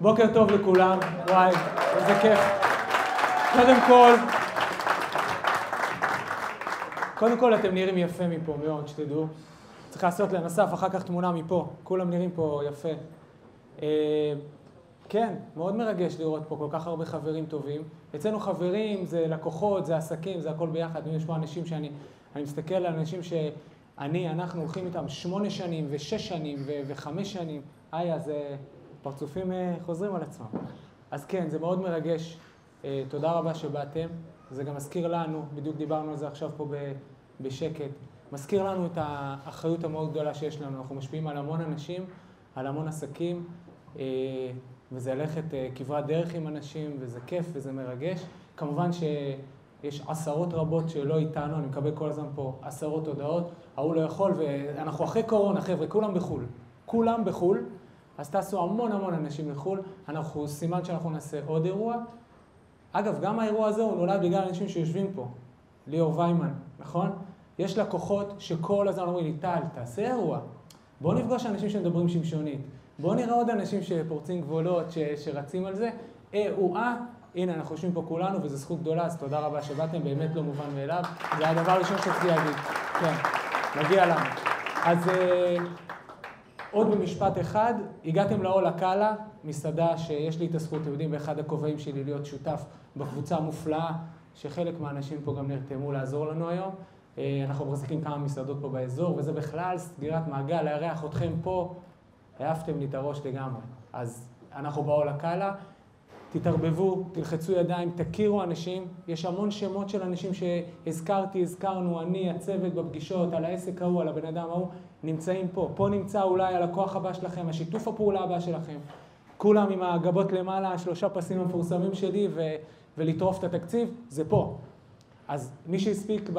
בוקר טוב לכולם, וואי, איזה כיף. קודם כל, קודם כל אתם נראים יפה מפה מאוד, שתדעו. צריך לעשות להם אסף, אחר כך תמונה מפה. כולם נראים פה יפה. אה, כן, מאוד מרגש לראות פה כל כך הרבה חברים טובים. אצלנו חברים זה לקוחות, זה עסקים, זה הכל ביחד. יש פה אנשים שאני אני מסתכל על אנשים שאני, אנחנו הולכים איתם שמונה שנים ושש שנים ו- וחמש שנים. איה, זה פרצופים אה, חוזרים על עצמם. אז כן, זה מאוד מרגש. אה, תודה רבה שבאתם. זה גם מזכיר לנו, בדיוק דיברנו על זה עכשיו פה בשקט, מזכיר לנו את האחריות המאוד גדולה שיש לנו. אנחנו משפיעים על המון אנשים, על המון עסקים, אה, וזה ללכת כברת דרך עם אנשים, וזה כיף וזה מרגש. כמובן שיש עשרות רבות שלא איתנו, אני מקבל כל הזמן פה עשרות הודעות, ההוא לא יכול, ואנחנו אחרי קורונה, חבר'ה, כולם בחו"ל. כולם בחו"ל. אז טסו המון המון אנשים לחו"ל, אנחנו סימן שאנחנו נעשה עוד אירוע. אגב, גם האירוע הזה הוא נולד בגלל אנשים שיושבים פה. ליאור ויימן, נכון? יש לקוחות שכל הזמן אומרים לי, טל, תעשה אירוע. בוא נפגוש אנשים שמדברים שמשונית. בוא נראה עוד אנשים שפורצים גבולות, ש, שרצים על זה. אה, או אה, הנה, אנחנו יושבים פה כולנו, וזו זכות גדולה, אז תודה רבה שבאתם, באמת לא מובן מאליו. זה הדבר הראשון שרציתי להגיד. כן, מגיע לנו. אז... עוד במשפט אחד, הגעתם לאולה קאלה, מסעדה שיש לי את הזכות, אתם יודעים, באחד הכובעים שלי להיות שותף בקבוצה המופלאה, שחלק מהאנשים פה גם נרתמו לעזור לנו היום. אה, אנחנו מחזיקים כמה מסעדות פה באזור, וזה בכלל סגירת מעגל, לארח אתכם פה, העפתם לי את הראש לגמרי. אז אנחנו באולה קאלה. תתערבבו, תלחצו ידיים, תכירו אנשים. יש המון שמות של אנשים שהזכרתי, הזכרנו, אני, הצוות בפגישות, על העסק ההוא, על הבן אדם ההוא, נמצאים פה. פה נמצא אולי הלקוח הבא שלכם, השיתוף הפעולה הבא שלכם. כולם עם הגבות למעלה, השלושה פסים המפורסמים שלי, ו- ולטרוף את התקציב, זה פה. אז מי שהספיק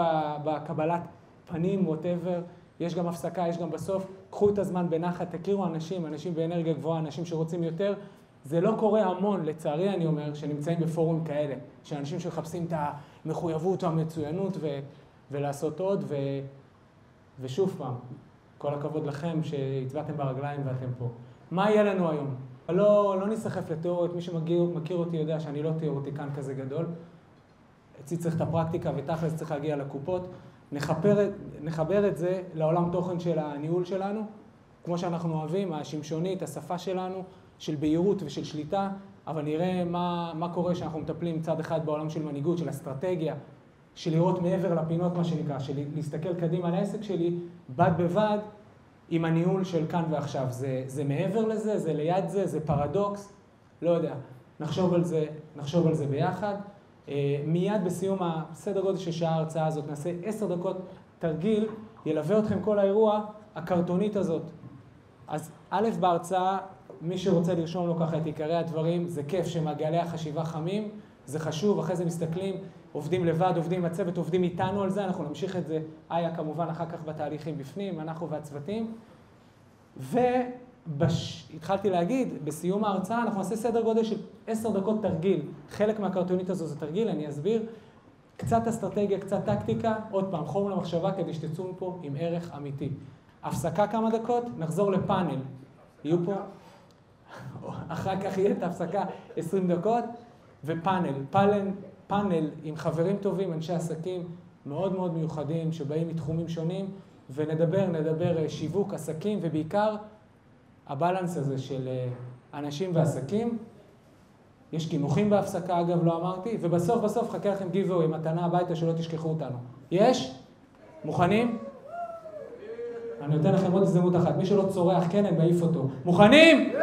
בקבלת פנים, ווטאבר, יש גם הפסקה, יש גם בסוף, קחו את הזמן בנחת, תכירו אנשים, אנשים באנרגיה גבוהה, אנשים שרוצים יותר. זה לא קורה המון, לצערי אני אומר, שנמצאים בפורומים כאלה, שאנשים שמחפשים את המחויבות או המצוינות ו- ולעשות עוד, ו- ושוב פעם, כל הכבוד לכם שהצבעתם ברגליים ואתם פה. מה יהיה לנו היום? לא, לא נסחף לתיאוריות, מי שמכיר אותי יודע שאני לא תיאורטיקן כזה גדול. אצלי צריך את הפרקטיקה ותכלס צריך להגיע לקופות. נחבר, נחבר את זה לעולם תוכן של הניהול שלנו, כמו שאנחנו אוהבים, השמשונית, השפה שלנו, של בהירות ושל שליטה, אבל נראה מה, מה קורה כשאנחנו מטפלים מצד אחד בעולם של מנהיגות, של אסטרטגיה, של לראות מעבר לפינות, מה שנקרא, של להסתכל קדימה על העסק שלי, בד בבד עם הניהול של כאן ועכשיו. זה, זה מעבר לזה, זה ליד זה, זה פרדוקס, לא יודע. נחשוב על זה, נחשוב על זה ביחד. אה, מיד בסיום הסדר גודל של שעה ההרצאה הזאת, נעשה עשר דקות תרגיל, ילווה אתכם כל האירוע, הקרטונית הזאת. אז א', בהרצאה, מי שרוצה לרשום לו ככה את עיקרי הדברים, זה כיף שמעגלי החשיבה חמים, זה חשוב, אחרי זה מסתכלים, עובדים לבד, עובדים עם הצוות, עובדים איתנו על זה, אנחנו נמשיך את זה, איה כמובן אחר כך בתהליכים בפנים, אנחנו והצוותים. והתחלתי להגיד, בסיום ההרצאה אנחנו נעשה סדר גודל של עשר דקות תרגיל. חלק מהקרטונית הזו זה תרגיל, אני אסביר. קצת אסטרטגיה, קצת טקטיקה, עוד פעם, חום למחשבה כדי שתצאו מפה עם ערך אמיתי. הפסקה כמה דקות, נחזור לפאנל. יהיו פה, אחר כך יהיה את ההפסקה 20 דקות, ופאנל. פאנל, פאנל עם חברים טובים, אנשי עסקים מאוד מאוד מיוחדים, שבאים מתחומים שונים, ונדבר, נדבר אה, שיווק, עסקים, ובעיקר הבלנס הזה של אה, אנשים ועסקים. יש קינוחים בהפסקה, אגב, לא אמרתי, ובסוף בסוף חכה לכם גיבוי, מתנה הביתה שלא תשכחו אותנו. יש? מוכנים? אני נותן לכם עוד הזדמנות אחת. מי שלא צורח כן, אני מעיף אותו. מוכנים?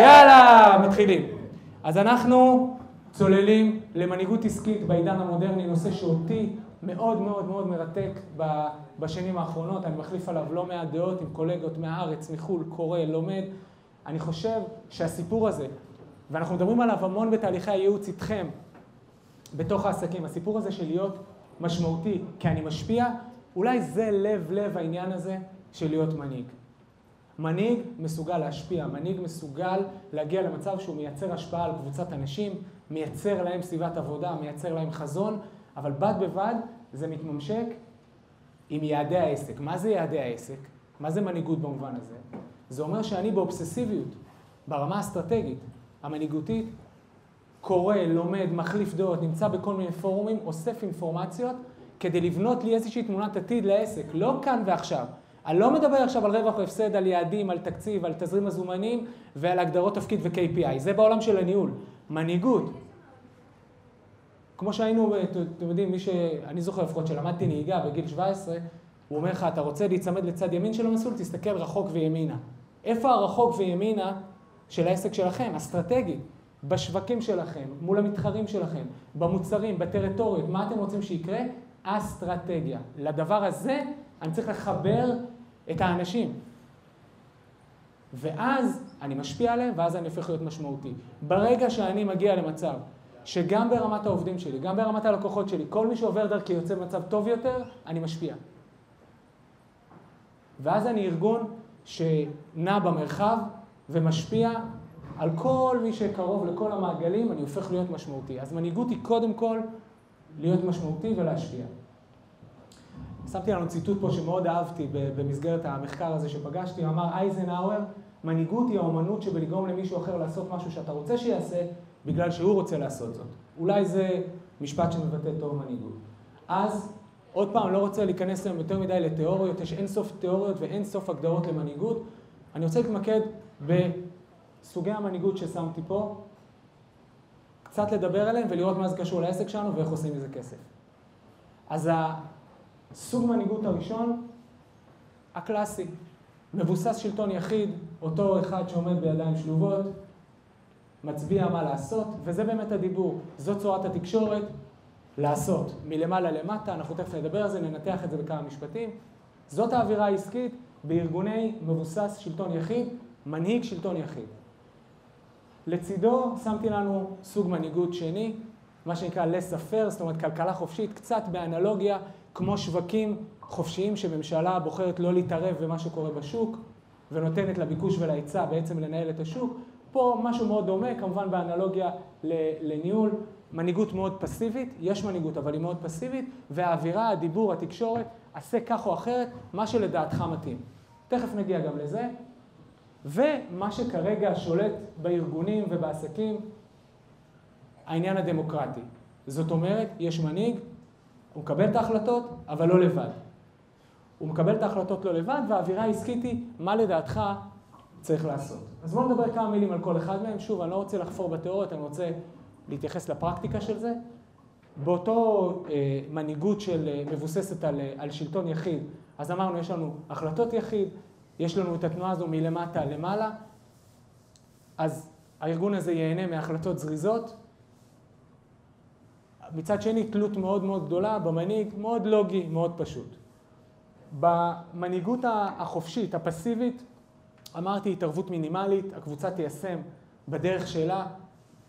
יאללה, מתחילים. אז אנחנו צוללים למנהיגות עסקית בעידן המודרני, נושא שאותי מאוד מאוד מאוד מרתק בשנים האחרונות. אני מחליף עליו לא מעט דעות עם קולגות מהארץ, מחו"ל, קורא, לומד. אני חושב שהסיפור הזה, ואנחנו מדברים עליו המון בתהליכי הייעוץ איתכם, בתוך העסקים, הסיפור הזה של להיות משמעותי, כי אני משפיע, אולי זה לב-לב העניין הזה של להיות מנהיג. מנהיג מסוגל להשפיע, מנהיג מסוגל להגיע למצב שהוא מייצר השפעה על קבוצת אנשים, מייצר להם סביבת עבודה, מייצר להם חזון, אבל בד בבד זה מתממשק עם יעדי העסק. מה זה יעדי העסק? מה זה מנהיגות במובן הזה? זה אומר שאני באובססיביות, ברמה האסטרטגית. המנהיגותית, קורא, לומד, מחליף דעות, נמצא בכל מיני פורומים, אוסף אינפורמציות, כדי לבנות לי איזושהי תמונת עתיד לעסק, לא כאן ועכשיו. אני לא מדבר עכשיו על רווח או הפסד, על יעדים, על תקציב, על תזרים מזומנים ועל הגדרות תפקיד ו-KPI. זה בעולם של הניהול. מנהיגות. כמו שהיינו, אתם יודעים, מי ש... אני זוכר לפחות שלמדתי נהיגה בגיל 17, הוא אומר לך, אתה רוצה להיצמד לצד ימין של המסלול, תסתכל רחוק וימינה. איפה הרחוק וימינה של העסק שלכם, אסטרטגי? בשווקים שלכם, מול המתחרים שלכם, במוצרים, בטריטוריות, מה אתם רוצים שיקרה? אסטרטגיה. לדבר הזה אני צריך לחבר את האנשים. ואז אני משפיע עליהם, ואז אני הופך להיות משמעותי. ברגע שאני מגיע למצב שגם ברמת העובדים שלי, גם ברמת הלקוחות שלי, כל מי שעובר דרכי יוצא במצב טוב יותר, אני משפיע. ואז אני ארגון שנע במרחב ומשפיע על כל מי שקרוב לכל המעגלים, אני הופך להיות משמעותי. אז מנהיגות היא קודם כל להיות משמעותי ולהשפיע. שמתי לנו ציטוט פה שמאוד אהבתי במסגרת המחקר הזה שפגשתי, אמר אייזנהאואר, מנהיגות היא האומנות שבלגרום למישהו אחר לעשות משהו שאתה רוצה שיעשה, בגלל שהוא רוצה לעשות זאת. אולי זה משפט שמבטא טוב מנהיגות. אז, עוד פעם, לא רוצה להיכנס היום יותר מדי לתיאוריות, יש אין סוף תיאוריות ואין סוף הגדרות למנהיגות. אני רוצה להתמקד בסוגי המנהיגות ששמתי פה, קצת לדבר עליהם ולראות מה זה קשור לעסק שלנו ואיך עושים מזה כסף. אז סוג מנהיגות הראשון, הקלאסי, מבוסס שלטון יחיד, אותו אחד שעומד בידיים שלובות, מצביע מה לעשות, וזה באמת הדיבור. זאת צורת התקשורת, לעשות. מלמעלה למטה, אנחנו תכף נדבר על זה, ננתח את זה בכמה משפטים. זאת האווירה העסקית בארגוני מבוסס שלטון יחיד, מנהיג שלטון יחיד. לצידו שמתי לנו סוג מנהיגות שני, מה שנקרא less affair, זאת אומרת כלכלה חופשית, קצת באנלוגיה כמו שווקים חופשיים שממשלה בוחרת לא להתערב במה שקורה בשוק ונותנת לביקוש ולהיצע בעצם לנהל את השוק. פה משהו מאוד דומה, כמובן באנלוגיה לניהול, מנהיגות מאוד פסיבית, יש מנהיגות אבל היא מאוד פסיבית, והאווירה, הדיבור, התקשורת, עשה כך או אחרת, מה שלדעתך מתאים. תכף נגיע גם לזה. ומה שכרגע שולט בארגונים ובעסקים, העניין הדמוקרטי. זאת אומרת, יש מנהיג, הוא מקבל את ההחלטות, אבל לא לבד. הוא מקבל את ההחלטות לא לבד, והאווירה העסקית היא מה לדעתך צריך לעשות. אז בואו נדבר כמה מילים על כל אחד מהם. שוב, אני לא רוצה לחפור בתיאוריות, אני רוצה להתייחס לפרקטיקה של זה. באותו אה, מנהיגות של אה, מבוססת על, אה, על שלטון יחיד, אז אמרנו, יש לנו החלטות יחיד, יש לנו את התנועה הזו מלמטה למעלה, אז הארגון הזה ייהנה מהחלטות זריזות, מצד שני, תלות מאוד מאוד גדולה במנהיג, מאוד לוגי, מאוד פשוט. במנהיגות החופשית, הפסיבית, אמרתי התערבות מינימלית, הקבוצה תיישם בדרך שלה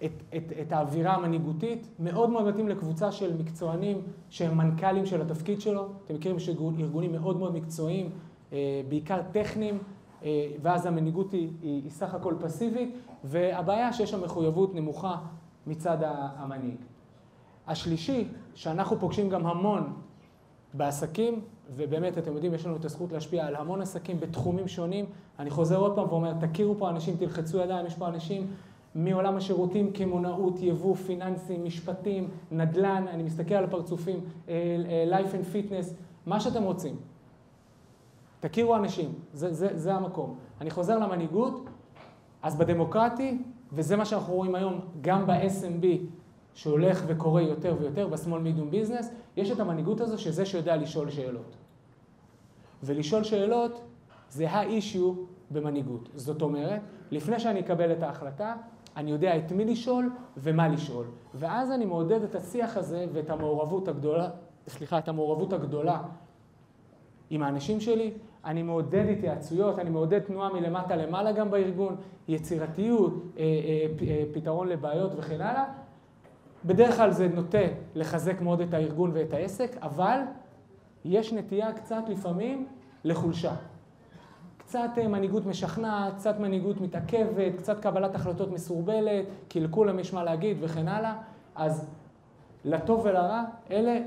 את, את, את האווירה המנהיגותית, מאוד מאוד מתאים לקבוצה של מקצוענים שהם מנכ"לים של התפקיד שלו, אתם מכירים שארגונים מאוד מאוד מקצועיים, אה, בעיקר טכניים, אה, ואז המנהיגות היא, היא, היא סך הכל פסיבית, והבעיה שיש שם מחויבות נמוכה מצד המנהיג. השלישי, שאנחנו פוגשים גם המון בעסקים, ובאמת, אתם יודעים, יש לנו את הזכות להשפיע על המון עסקים בתחומים שונים. אני חוזר עוד פעם ואומר, תכירו פה אנשים, תלחצו ידיים, יש פה אנשים מעולם השירותים, קמעונאות, יבוא, פיננסים, משפטים, נדל"ן, אני מסתכל על הפרצופים, אה, אה, life and fitness, מה שאתם רוצים. תכירו אנשים, זה, זה, זה המקום. אני חוזר למנהיגות, אז בדמוקרטי, וזה מה שאנחנו רואים היום גם ב-SMB, שהולך וקורה יותר ויותר בסמול מידיום ביזנס, יש את המנהיגות הזו שזה שיודע לשאול שאלות. ולשאול שאלות זה האישיו במנהיגות. זאת אומרת, לפני שאני אקבל את ההחלטה, אני יודע את מי לשאול ומה לשאול. ואז אני מעודד את השיח הזה ואת המעורבות הגדולה, סליחה, את המעורבות הגדולה עם האנשים שלי. אני מעודד התייעצויות, אני מעודד תנועה מלמטה למעלה גם בארגון, יצירתיות, אה, אה, אה, פתרון לבעיות וכן הלאה. בדרך כלל זה נוטה לחזק מאוד את הארגון ואת העסק, אבל יש נטייה קצת לפעמים לחולשה. קצת אה, מנהיגות משכנעת, קצת מנהיגות מתעכבת, קצת קבלת החלטות מסורבלת, כי לכולם יש מה להגיד וכן הלאה. אז לטוב ולרע, אלה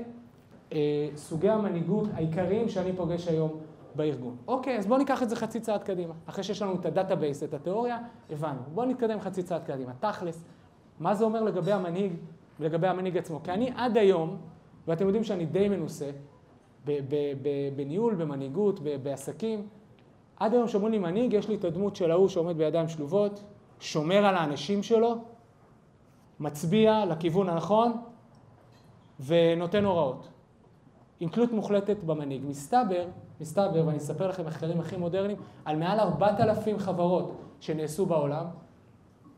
אה, סוגי המנהיגות העיקריים שאני פוגש היום בארגון. אוקיי, אז בואו ניקח את זה חצי צעד קדימה. אחרי שיש לנו את ה database, את התיאוריה, הבנו. בואו נתקדם חצי צעד קדימה. תכלס, מה זה אומר לגבי המנהיג ולגבי המנהיג עצמו? כי אני עד היום, ואתם יודעים שאני די מנוסה, בניהול, במנהיגות, בעסקים, עד היום שאומרים לי מנהיג, יש לי את הדמות של ההוא שעומד בידיים שלובות, שומר על האנשים שלו, מצביע לכיוון הנכון ונותן הוראות. עם תלות מוחלטת במנהיג. מסתבר, מסתבר, ואני אספר לכם מחקרים הכי מודרניים, על מעל 4,000 חברות שנעשו בעולם,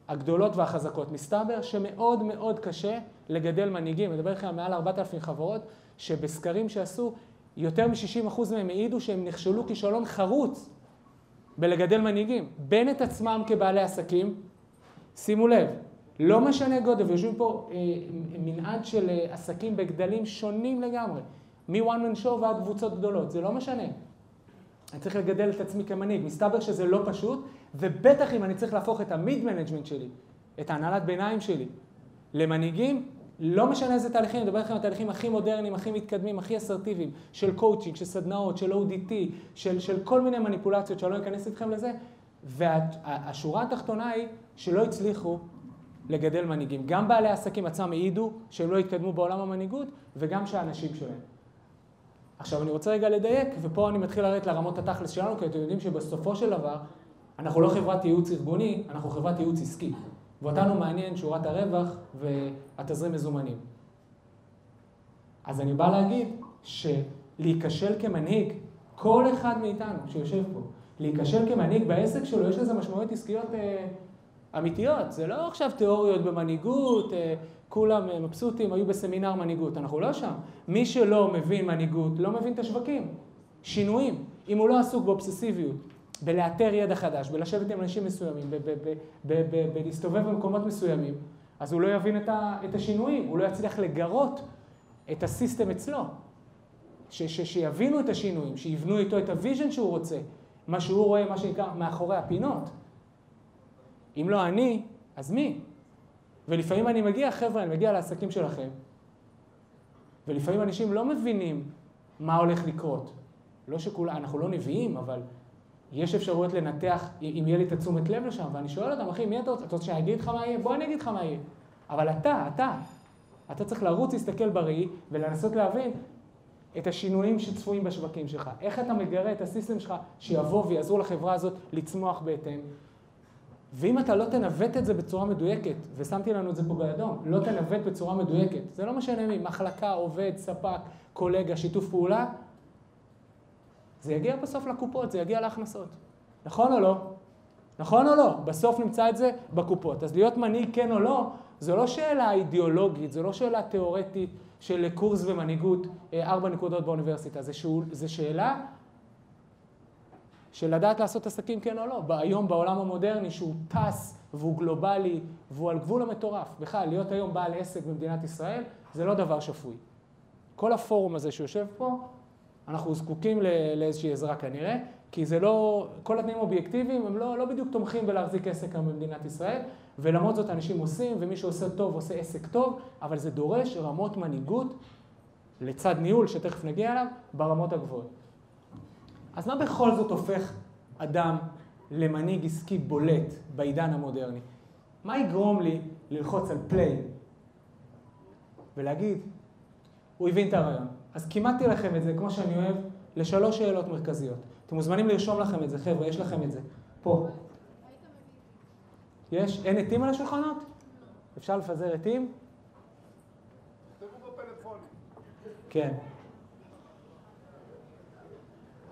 הגדולות והחזקות. מסתבר שמאוד מאוד קשה לגדל מנהיגים. מדבר איתכם על מעל 4,000 חברות, שבסקרים שעשו, יותר מ-60% מהם העידו שהם נכשלו כישלון חרוץ בלגדל מנהיגים. בין את עצמם כבעלי עסקים, שימו לב, לא משנה גודל, ויושבים פה אה, מנעד של אה, עסקים בגדלים שונים לגמרי. מ-one man show ועד קבוצות גדולות, זה לא משנה. אני צריך לגדל את עצמי כמנהיג. מסתבר שזה לא פשוט, ובטח אם אני צריך להפוך את ה mid management שלי, את ההנהלת ביניים שלי, למנהיגים, לא משנה איזה תהליכים, אני מדבר איתכם על התהליכים הכי מודרניים, הכי מתקדמים, הכי אסרטיביים, של קואוצ'ינג, של סדנאות, של ODT, של, של כל מיני מניפולציות שאני לא אכנס איתכם לזה, והשורה התחתונה היא שלא הצליחו לגדל מנהיגים. גם בעלי העסקים עצמם העידו שהם לא התקדמו בעולם המנהיגות, וגם שהאנשים שלהם. עכשיו אני רוצה רגע לדייק, ופה אני מתחיל לרדת לרמות התכלס שלנו, כי אתם יודעים שבסופו של דבר, אנחנו לא חברת ייעוץ ארגוני, אנחנו חברת ייעוץ עסקי. ואותנו מעניין שורת הרווח והתזרים מזומנים. אז אני בא להגיד שלהיכשל כמנהיג, כל אחד מאיתנו שיושב פה, להיכשל כמנהיג בעסק שלו, יש לזה משמעויות עסקיות אה, אמיתיות. זה לא עכשיו תיאוריות במנהיגות, אה, כולם אה, מבסוטים, היו בסמינר מנהיגות. אנחנו לא שם. מי שלא מבין מנהיגות, לא מבין את השווקים. שינויים. אם הוא לא עסוק באובססיביות, בלאתר ידע חדש, בלשבת עם אנשים מסוימים, בלהסתובב במקומות מסוימים, אז הוא לא יבין את השינויים, הוא לא יצליח לגרות את ה system אצלו. ש, ש, שיבינו את השינויים, שיבנו איתו את ה vision שהוא רוצה, מה שהוא רואה, מה שנקרא, מאחורי הפינות. אם לא אני, אז מי? ולפעמים אני מגיע, חבר'ה, אני מגיע לעסקים שלכם, ולפעמים אנשים לא מבינים מה הולך לקרות. לא שכולם, אנחנו לא נביאים, אבל יש אפשרויות לנתח, אם יהיה לי את התשומת לב לשם, ואני שואל אותם, אחי, מי אתה רוצה? אתה רוצה שאני אגיד לך מה יהיה? בוא אני אגיד לך מה יהיה. אבל אתה, אתה, אתה צריך לרוץ, להסתכל בראי ולנסות להבין את השינויים שצפויים בשווקים שלך. איך אתה מגרה את הסיסטם שלך שיבוא ויעזור לחברה הזאת לצמוח בהתאם. ואם אתה לא תנווט את זה בצורה מדויקת, ושמתי לנו את זה פה באדום, לא תנווט בצורה מדויקת, זה לא משנה מחלקה, עובד, ספק, קולגה, שיתוף פעולה, זה יגיע בסוף לקופות, זה יגיע להכנסות. נכון או לא? נכון או לא? בסוף נמצא את זה בקופות. אז להיות מנהיג כן או לא, זו לא שאלה אידיאולוגית, זו לא שאלה תיאורטית של קורס ומנהיגות, אה, ארבע נקודות באוניברסיטה. זו שאלה של לדעת לעשות עסקים כן או לא. היום בעולם המודרני שהוא טס והוא גלובלי והוא על גבול המטורף. בכלל, להיות היום בעל עסק במדינת ישראל זה לא דבר שפוי. כל הפורום הזה שיושב פה, אנחנו זקוקים לאיזושהי עזרה כנראה, כי זה לא, כל התנאים האובייקטיביים הם לא, לא בדיוק תומכים בלהחזיק עסק היום במדינת ישראל, ולמרות זאת אנשים עושים, ומי שעושה טוב עושה עסק טוב, אבל זה דורש רמות מנהיגות לצד ניהול, שתכף נגיע אליו, ברמות הגבוהות. אז מה בכל זאת הופך אדם למנהיג עסקי בולט בעידן המודרני? מה יגרום לי ללחוץ על פליי ולהגיד, הוא הבין את הרעיון. אז כימדתי לכם את זה, כמו שאני אוהב, לשלוש שאלות מרכזיות. אתם מוזמנים לרשום לכם את זה, חבר'ה, יש לכם את זה. פה. יש? אין עטים על השולחנות? אפשר לפזר עטים? כן.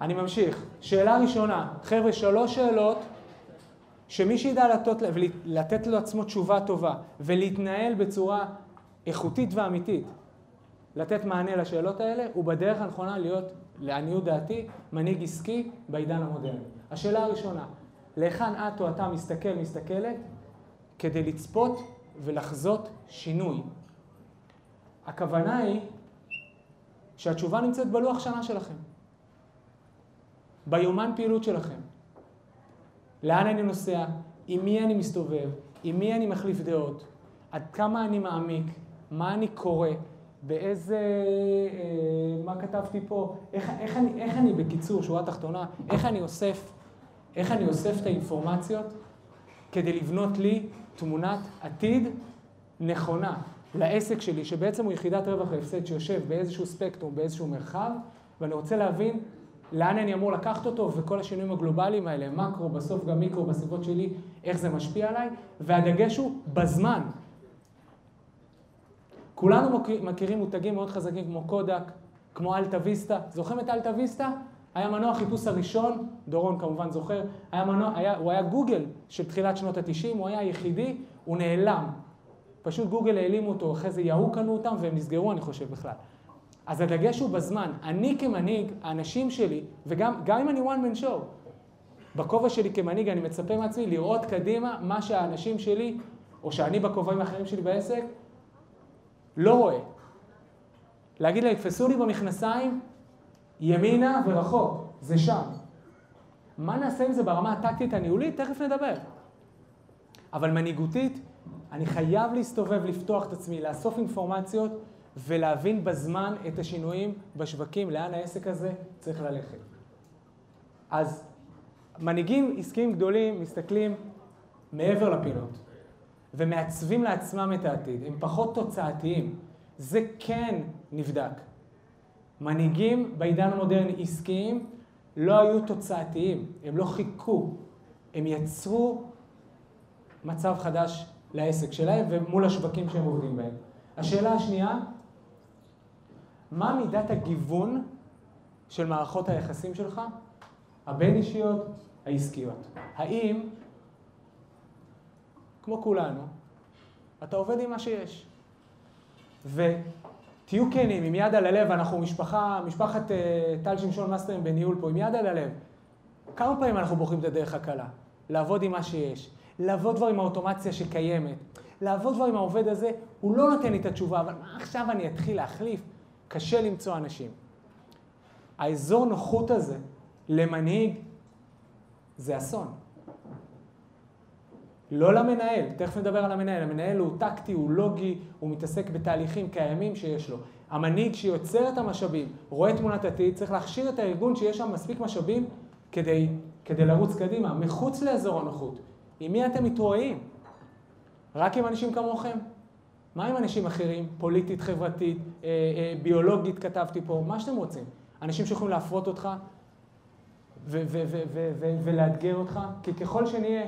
אני ממשיך. שאלה ראשונה, חבר'ה, שלוש שאלות שמי שידע לתת, לתת לעצמו תשובה טובה ולהתנהל בצורה איכותית ואמיתית, לתת מענה לשאלות האלה, הוא בדרך הנכונה להיות, לעניות דעתי, מנהיג עסקי בעידן המודרני. השאלה הראשונה, להיכן את או אתה מסתכל, מסתכלת, כדי לצפות ולחזות שינוי. הכוונה היא שהתשובה נמצאת בלוח שנה שלכם. ביומן פעילות שלכם. לאן אני נוסע, עם מי אני מסתובב, עם מי אני מחליף דעות, עד כמה אני מעמיק, מה אני קורא, באיזה, אה, מה כתבתי פה, איך, איך, אני, איך אני, בקיצור, שורה תחתונה, איך אני אוסף, איך אני אוסף את האינפורמציות כדי לבנות לי תמונת עתיד נכונה לעסק שלי, שבעצם הוא יחידת רווח והפסד שיושב באיזשהו ספקטרום, באיזשהו מרחב, ואני רוצה להבין לאן אני אמור לקחת אותו, וכל השינויים הגלובליים האלה, מקרו, בסוף גם מיקרו בסביבות שלי, איך זה משפיע עליי, והדגש הוא בזמן. כולנו מכירים מותגים מאוד חזקים כמו קודק, כמו אלטה ויסטה. זוכרים את אלטה ויסטה? היה מנוע החיפוש הראשון, דורון כמובן זוכר, היה מנוע, היה, הוא היה גוגל של תחילת שנות ה-90, הוא היה היחידי, הוא נעלם. פשוט גוגל העלימו אותו, אחרי זה יהוא קנו אותם והם נסגרו אני חושב בכלל. אז הדגש הוא בזמן. אני כמנהיג, האנשים שלי, וגם אם אני one man show, בכובע שלי כמנהיג אני מצפה מעצמי לראות קדימה מה שהאנשים שלי, או שאני בכובעים האחרים שלי בעסק, לא רואה. להגיד להם, תפסו לי במכנסיים, ימינה ורחוק, זה שם. מה נעשה עם זה ברמה הטקטית הניהולית? תכף נדבר. אבל מנהיגותית, אני חייב להסתובב, לפתוח את עצמי, לאסוף אינפורמציות ולהבין בזמן את השינויים בשווקים, לאן העסק הזה צריך ללכת. אז מנהיגים עסקיים גדולים מסתכלים מעבר לפינות ומעצבים לעצמם את העתיד, הם פחות תוצאתיים. זה כן נבדק. מנהיגים בעידן המודרני עסקיים לא היו תוצאתיים, הם לא חיכו, הם יצרו מצב חדש לעסק שלהם ומול השווקים שהם עובדים בהם. השאלה השנייה, מה מידת הגיוון של מערכות היחסים שלך, הבין-אישיות, העסקיות? האם, כמו כולנו, אתה עובד עם מה שיש? ותהיו כנים, עם יד על הלב, אנחנו משפחה, משפחת uh, טל שמשון מאסטרים בניהול פה, עם יד על הלב. כמה פעמים אנחנו בוחרים את הדרך הקלה? לעבוד עם מה שיש, לעבוד כבר עם האוטומציה שקיימת, לעבוד כבר עם העובד הזה, הוא לא נותן לי את התשובה, אבל מה עכשיו אני אתחיל להחליף? קשה למצוא אנשים. האזור נוחות הזה למנהיג זה אסון. לא למנהל, תכף נדבר על המנהל, המנהל הוא טקטי, הוא לוגי, הוא מתעסק בתהליכים קיימים שיש לו. המנהיג שיוצר את המשאבים, רואה תמונת עתיד, צריך להכשיר את הארגון שיש שם מספיק משאבים כדי, כדי לרוץ קדימה, מחוץ לאזור הנוחות. עם מי אתם מתרועעים? רק עם אנשים כמוכם? מה עם אנשים אחרים? פוליטית, חברתית, אה, אה, ביולוגית כתבתי פה, מה שאתם רוצים. אנשים שיכולים להפרות אותך ולאתגר אותך, כי ככל שנהיה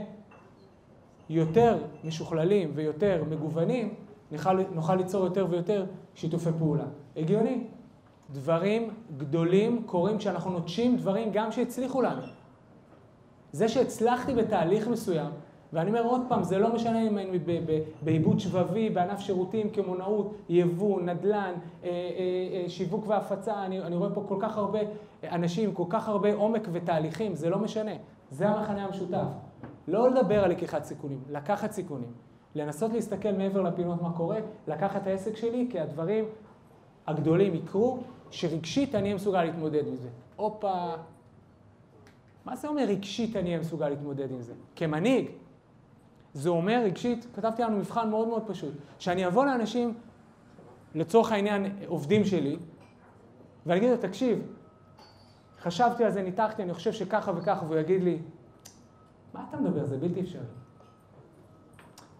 יותר משוכללים ויותר מגוונים, נוכל, נוכל ליצור יותר ויותר שיתופי פעולה. הגיוני. דברים גדולים קורים כשאנחנו נוטשים דברים גם שהצליחו לנו. זה שהצלחתי בתהליך מסוים, ואני אומר עוד פעם, זה לא משנה אם אני בעיבוד שבבי, בענף שירותים, קמעונאות, יבוא, נדל"ן, אה, אה, אה, שיווק והפצה, אני, אני רואה פה כל כך הרבה אנשים, כל כך הרבה עומק ותהליכים, זה לא משנה. זה המחנה המשותף. לא לדבר על לקיחת סיכונים, לקחת סיכונים. לנסות להסתכל מעבר לפינות מה קורה, לקחת את העסק שלי, כי הדברים הגדולים יקרו, שרגשית אני אהיה מסוגל להתמודד עם זה. הופה, מה זה אומר רגשית אני אהיה מסוגל להתמודד עם זה? כמנהיג, זה אומר רגשית, כתבתי לנו מבחן מאוד מאוד פשוט, שאני אבוא לאנשים, לצורך העניין עובדים שלי, ואני אגיד לו, תקשיב, חשבתי על זה, ניתחתי, אני חושב שככה וככה, והוא יגיד לי, מה אתה מדבר? זה בלתי אפשרי.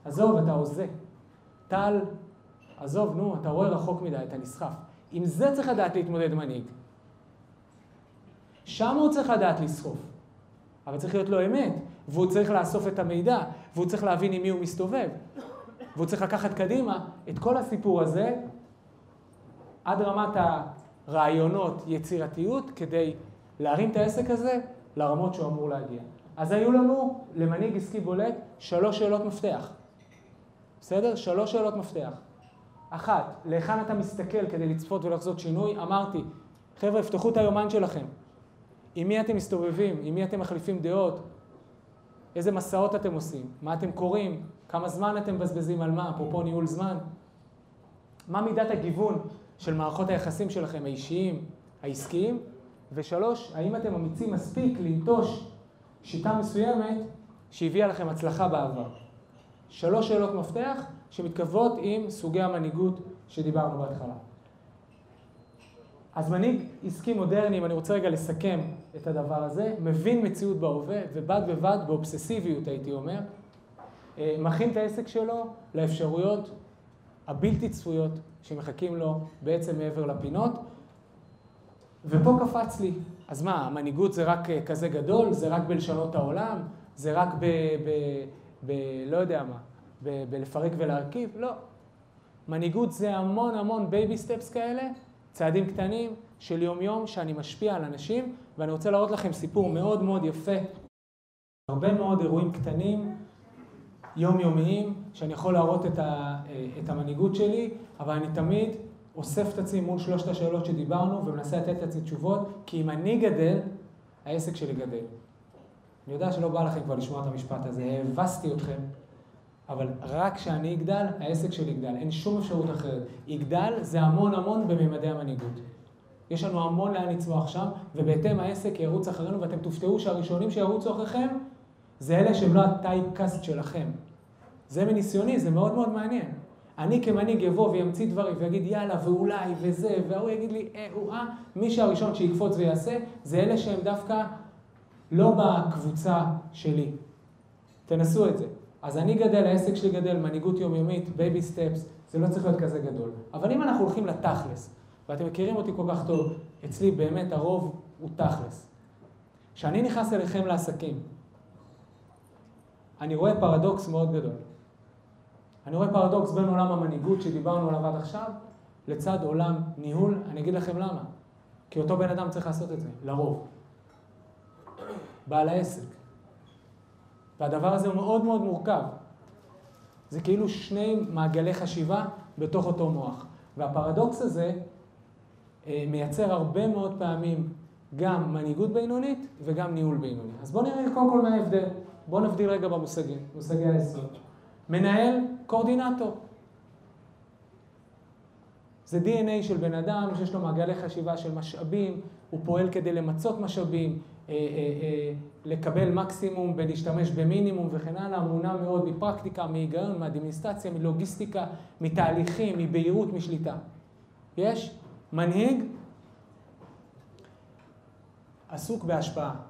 עזוב, אתה הוזה. טל, עזוב, נו, אתה רואה רחוק מדי, אתה נסחף. עם זה צריך לדעת להתמודד מנהיג. שם הוא צריך לדעת לסחוף. אבל צריך להיות לו אמת, והוא צריך לאסוף את המידע, והוא צריך להבין עם מי הוא מסתובב. והוא צריך לקחת קדימה את כל הסיפור הזה עד רמת הרעיונות, יצירתיות, כדי להרים את העסק הזה לרמות שהוא אמור להגיע. אז היו לנו, למנהיג עסקי בולט, שלוש שאלות מפתח. בסדר? שלוש שאלות מפתח. אחת, להיכן אתה מסתכל כדי לצפות ולחזות שינוי? אמרתי, חבר'ה, פתחו את היומן שלכם. עם מי אתם מסתובבים? עם מי אתם מחליפים דעות? איזה מסעות אתם עושים? מה אתם קוראים? כמה זמן אתם מבזבזים על מה? אפרופו ניהול זמן. מה מידת הגיוון של מערכות היחסים שלכם, האישיים, העסקיים? ושלוש, האם אתם אמיצים מספיק לנטוש שיטה מסוימת שהביאה לכם הצלחה בעבר? שלוש שאלות מפתח שמתכתבות עם סוגי המנהיגות שדיברנו בהתחלה. אז מנהיג עסקי מודרני, אם אני רוצה רגע לסכם את הדבר הזה, מבין מציאות בהווה, ובד בבד באובססיביות הייתי אומר, אה, מכין את העסק שלו לאפשרויות הבלתי צפויות שמחכים לו בעצם מעבר לפינות. ופה קפץ לי, אז מה, המנהיגות זה רק אה, כזה גדול? זה רק בלשנות העולם? זה רק ב... ב, ב לא יודע מה, ב, בלפרק ולהרכיב? לא. מנהיגות זה המון המון baby steps כאלה, צעדים קטנים של יום-יום שאני משפיע על אנשים, ואני רוצה להראות לכם סיפור מאוד מאוד יפה. הרבה מאוד אירועים קטנים, יומיומיים, שאני יכול להראות את, ה, את המנהיגות שלי, אבל אני תמיד אוסף את עצמי מול שלושת השאלות שדיברנו ומנסה לתת את עצמי תשובות, כי אם אני גדל, העסק שלי גדל. אני יודע שלא בא לכם כבר לשמוע את המשפט הזה, הבסתי אתכם, אבל רק כשאני אגדל, העסק שלי יגדל, אין שום אפשרות אחרת. יגדל זה המון המון בממדי המנהיגות. יש לנו המון לאן לצמוח שם, ובהתאם העסק ירוץ אחרינו, ואתם תופתעו שהראשונים שירוצו אחריכם, זה אלה שהם לא הטייפקאסט שלכם. זה מניסיוני, זה מאוד מאוד מעניין. אני כמנהיג אבוא וימציא דברים ויגיד יאללה ואולי וזה, והוא יגיד לי אה, הוא אה, מי שהראשון שיקפוץ ויעשה, זה אלה שהם דווקא לא בקבוצה שלי. תנסו את זה. אז אני גדל, העסק שלי גדל, מנהיגות יומיומית, baby steps, זה לא צריך להיות כזה גדול. אבל אם אנחנו הולכים לתכלס, ואתם מכירים אותי כל כך טוב, אצלי באמת הרוב הוא תכלס. כשאני נכנס אליכם לעסקים, אני רואה פרדוקס מאוד גדול. אני רואה פרדוקס בין עולם המנהיגות שדיברנו עליו עד עכשיו, לצד עולם ניהול. אני אגיד לכם למה. כי אותו בן אדם צריך לעשות את זה, לרוב. בעל העסק. והדבר הזה הוא מאוד מאוד מורכב. זה כאילו שני מעגלי חשיבה בתוך אותו מוח. והפרדוקס הזה אה, מייצר הרבה מאוד פעמים גם מנהיגות בינונית וגם ניהול בינוני. אז בואו נראה קודם כל מה ההבדל. בואו נבדיל רגע במושגים, מושגי היסוד. מנהל, קואורדינטור. זה DNA של בן אדם שיש לו מעגלי חשיבה של משאבים, הוא פועל כדי למצות משאבים, אה, אה, אה, לקבל מקסימום ולהשתמש במינימום וכן הלאה, מונע מאוד מפרקטיקה, מהיגיון, מאדמיניסטציה, מלוגיסטיקה, מתהליכים, מבהירות, משליטה. יש מנהיג עסוק בהשפעה.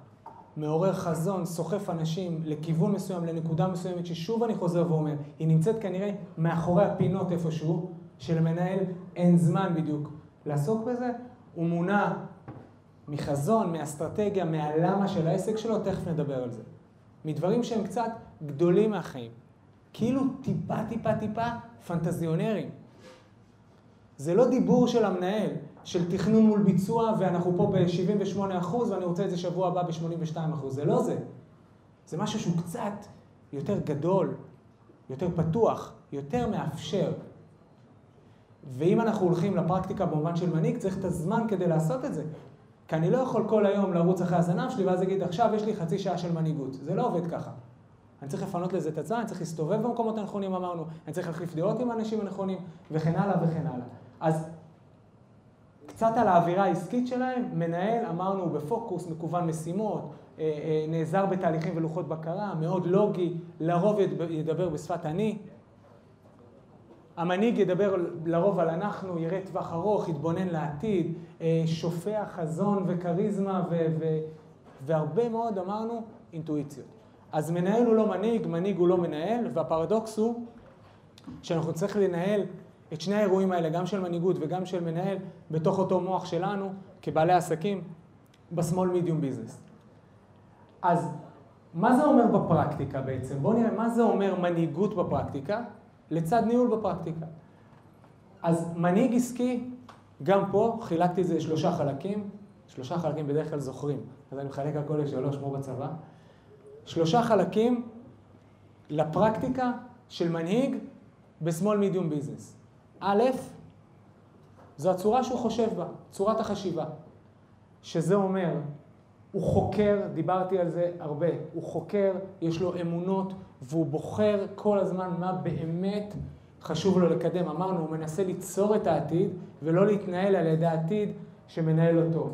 מעורר חזון, סוחף אנשים לכיוון מסוים, לנקודה מסוימת, ששוב אני חוזר ואומר, היא נמצאת כנראה מאחורי הפינות איפשהו, שלמנהל אין זמן בדיוק לעסוק בזה, הוא מונע מחזון, מאסטרטגיה, מהלמה של העסק שלו, תכף נדבר על זה. מדברים שהם קצת גדולים מהחיים. כאילו טיפה טיפה טיפה פנטזיונרים. זה לא דיבור של המנהל, של תכנון מול ביצוע, ואנחנו פה ב-78% ואני רוצה את זה שבוע הבא ב-82%. זה לא זה. זה משהו שהוא קצת יותר גדול, יותר פתוח, יותר מאפשר. ואם אנחנו הולכים לפרקטיקה במובן של מנהיג, צריך את הזמן כדי לעשות את זה. כי אני לא יכול כל היום לרוץ אחרי הזנב שלי ואז להגיד, עכשיו יש לי חצי שעה של מנהיגות. זה לא עובד ככה. אני צריך לפנות לזה את הזמן, אני צריך להסתובב במקומות הנכונים, אמרנו, אני צריך להחליף דעות עם האנשים הנכונים, וכן הלאה וכן הלאה. אז קצת על האווירה העסקית שלהם, מנהל, אמרנו, הוא בפוקוס, מקוון משימות, אה, אה, נעזר בתהליכים ולוחות בקרה, מאוד לוגי, לרוב ידבר בשפת אני. המנהיג ידבר לרוב על אנחנו, יראה טווח ארוך, יתבונן לעתיד, אה, שופע חזון וכריזמה ו- ו- והרבה מאוד, אמרנו, אינטואיציות. אז מנהל הוא לא מנהיג, מנהיג הוא לא מנהל, והפרדוקס הוא שאנחנו צריכים לנהל את שני האירועים האלה, גם של מנהיגות וגם של מנהל, בתוך אותו מוח שלנו, כבעלי עסקים, בשמאל מידיום ביזנס. אז מה זה אומר בפרקטיקה בעצם? בואו נראה מה זה אומר מנהיגות בפרקטיקה, לצד ניהול בפרקטיקה. אז מנהיג עסקי, גם פה חילקתי את זה לשלושה חלקים, שלושה חלקים בדרך כלל זוכרים, אז אני מחלק הכל לשלוש כמו בצבא. שלושה חלקים לפרקטיקה של מנהיג בשמאל מידיום ביזנס. א', זו הצורה שהוא חושב בה, צורת החשיבה. שזה אומר, הוא חוקר, דיברתי על זה הרבה, הוא חוקר, יש לו אמונות, והוא בוחר כל הזמן מה באמת חשוב לו לקדם. אמרנו, הוא מנסה ליצור את העתיד, ולא להתנהל על ידי העתיד שמנהל אותו.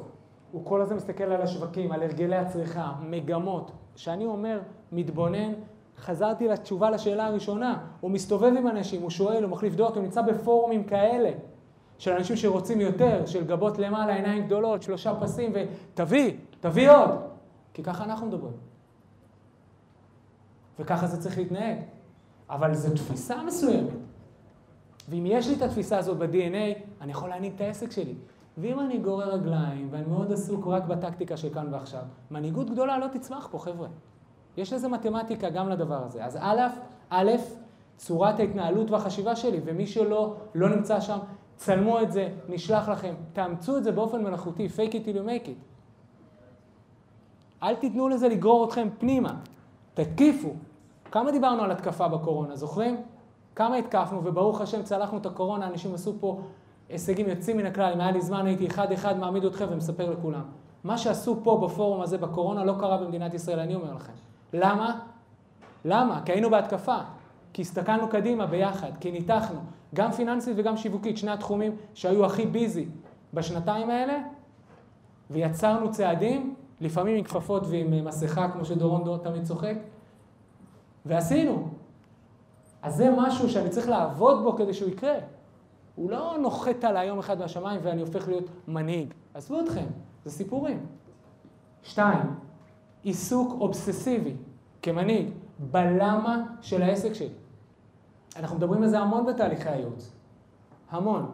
הוא כל הזמן מסתכל על השווקים, על הרגלי הצריכה, מגמות. כשאני אומר מתבונן, חזרתי לתשובה לשאלה הראשונה. הוא מסתובב עם אנשים, הוא שואל, הוא מחליף דעות, הוא נמצא בפורומים כאלה. של אנשים שרוצים יותר, של גבות למעלה, עיניים גדולות, שלושה פסים, ותביא, תביא עוד. כי ככה אנחנו מדברים. וככה זה צריך להתנהג. אבל זו תפיסה מסוימת. ואם יש לי את התפיסה הזאת ב-DNA, אני יכול להנהיג את העסק שלי. ואם אני גורר רגליים, ואני מאוד עסוק רק בטקטיקה של כאן ועכשיו, מנהיגות גדולה לא תצמח פה, חבר'ה. יש לזה מתמטיקה גם לדבר הזה. אז א', א', צורת ההתנהלות והחשיבה שלי, ומי שלא לא נמצא שם, צלמו את זה, נשלח לכם, תאמצו את זה באופן מלאכותי, fake it till you make it. אל תיתנו לזה לגרור אתכם פנימה, תתקיפו. כמה דיברנו על התקפה בקורונה, זוכרים? כמה התקפנו, וברוך השם צלחנו את הקורונה, אנשים עשו פה הישגים יוצאים מן הכלל. אם היה לי זמן הייתי אחד-אחד מעמיד אתכם ומספר לכולם. מה שעשו פה בפורום הזה בקורונה לא קרה במדינת ישראל, אני אומר לכם. למה? למה? כי היינו בהתקפה. כי הסתכלנו קדימה ביחד, כי ניתחנו, גם פיננסית וגם שיווקית, שני התחומים שהיו הכי ביזי בשנתיים האלה, ויצרנו צעדים, לפעמים עם כפפות ועם מסכה, כמו שדורון דור תמיד צוחק, ועשינו. אז זה משהו שאני צריך לעבוד בו כדי שהוא יקרה. הוא לא נוחת עליי יום אחד מהשמיים ואני הופך להיות מנהיג. עזבו אתכם, זה סיפורים. שתיים, עיסוק אובססיבי כמנהיג בלמה של העסק שלי. אנחנו מדברים על זה המון בתהליכי הייעוץ. המון.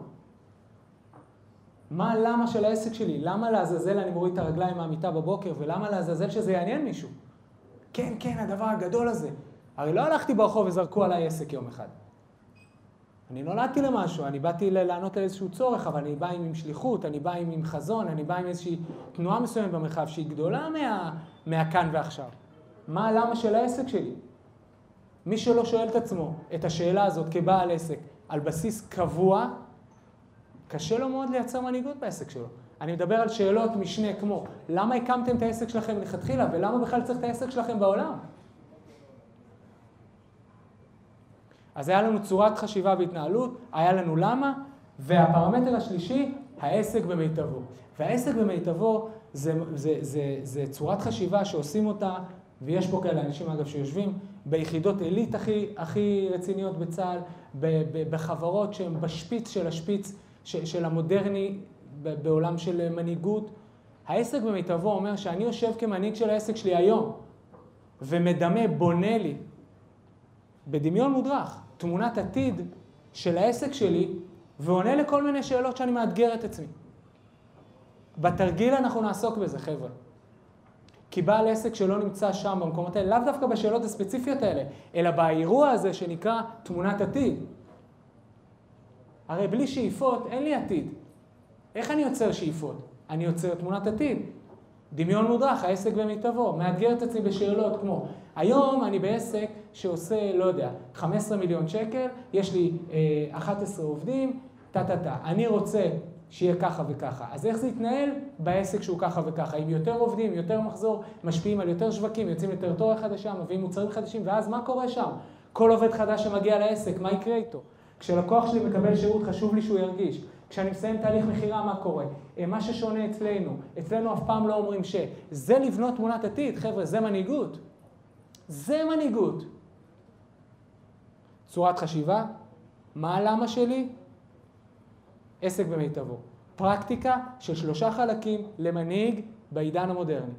מה הלמה של העסק שלי? למה לעזאזל אני מוריד את הרגליים מהמיטה בבוקר, ולמה לעזאזל שזה יעניין מישהו? כן, כן, הדבר הגדול הזה. הרי לא הלכתי ברחוב וזרקו עליי עסק יום אחד. אני נולדתי למשהו, אני באתי לענות על איזשהו צורך, אבל אני בא עם, עם שליחות, אני בא עם, עם חזון, אני בא עם איזושהי תנועה מסוימת במרחב שהיא גדולה מה, מהכאן ועכשיו. מה הלמה של העסק שלי? מי שלא שואל את עצמו את השאלה הזאת כבעל עסק על בסיס קבוע, קשה לו מאוד לייצר מנהיגות בעסק שלו. אני מדבר על שאלות משנה כמו, למה הקמתם את העסק שלכם מלכתחילה, ולמה בכלל צריך את העסק שלכם בעולם? אז היה לנו צורת חשיבה והתנהלות, היה לנו למה, והפרמטר השלישי, העסק במיטבו. והעסק במיטבו זה, זה, זה, זה צורת חשיבה שעושים אותה, ויש פה כאלה אנשים אגב שיושבים ביחידות עילית הכי, הכי רציניות בצה"ל, בחברות שהן בשפיץ של השפיץ של המודרני בעולם של מנהיגות. העסק במיטבו אומר שאני יושב כמנהיג של העסק שלי היום, ומדמה, בונה לי, בדמיון מודרך, תמונת עתיד של העסק שלי, ועונה לכל מיני שאלות שאני מאתגר את עצמי. בתרגיל אנחנו נעסוק בזה, חבר'ה. כי בעל עסק שלא נמצא שם במקומות האלה, לאו דווקא בשאלות הספציפיות האלה, אלא באירוע הזה שנקרא תמונת עתיד. הרי בלי שאיפות אין לי עתיד. איך אני יוצר שאיפות? אני יוצר תמונת עתיד. דמיון מודרך, העסק במיטבו, מאתגר את עצמי בשאלות כמו, היום אני בעסק שעושה, לא יודע, 15 מיליון שקל, יש לי אה, 11 עובדים, טה-טה-טה. אני רוצה שיהיה ככה וככה. אז איך זה יתנהל בעסק שהוא ככה וככה? עם יותר עובדים, יותר מחזור, משפיעים על יותר שווקים, יוצאים לטריטוריה חדשה, מביאים מוצרים חדשים, ואז מה קורה שם? כל עובד חדש שמגיע לעסק, מה יקרה איתו? כשלקוח שלי מקבל שירות, חשוב לי שהוא ירגיש. כשאני מסיים תהליך מכירה, מה קורה? אה, מה ששונה אצלנו, אצלנו אף פעם לא אומרים ש... זה לבנות תמונת עתיד, חבר'ה, זה מנהיגות. זה מנהיגות. צורת חשיבה, מה הלמה שלי? עסק במיטבו. פרקטיקה של שלושה חלקים למנהיג בעידן המודרני.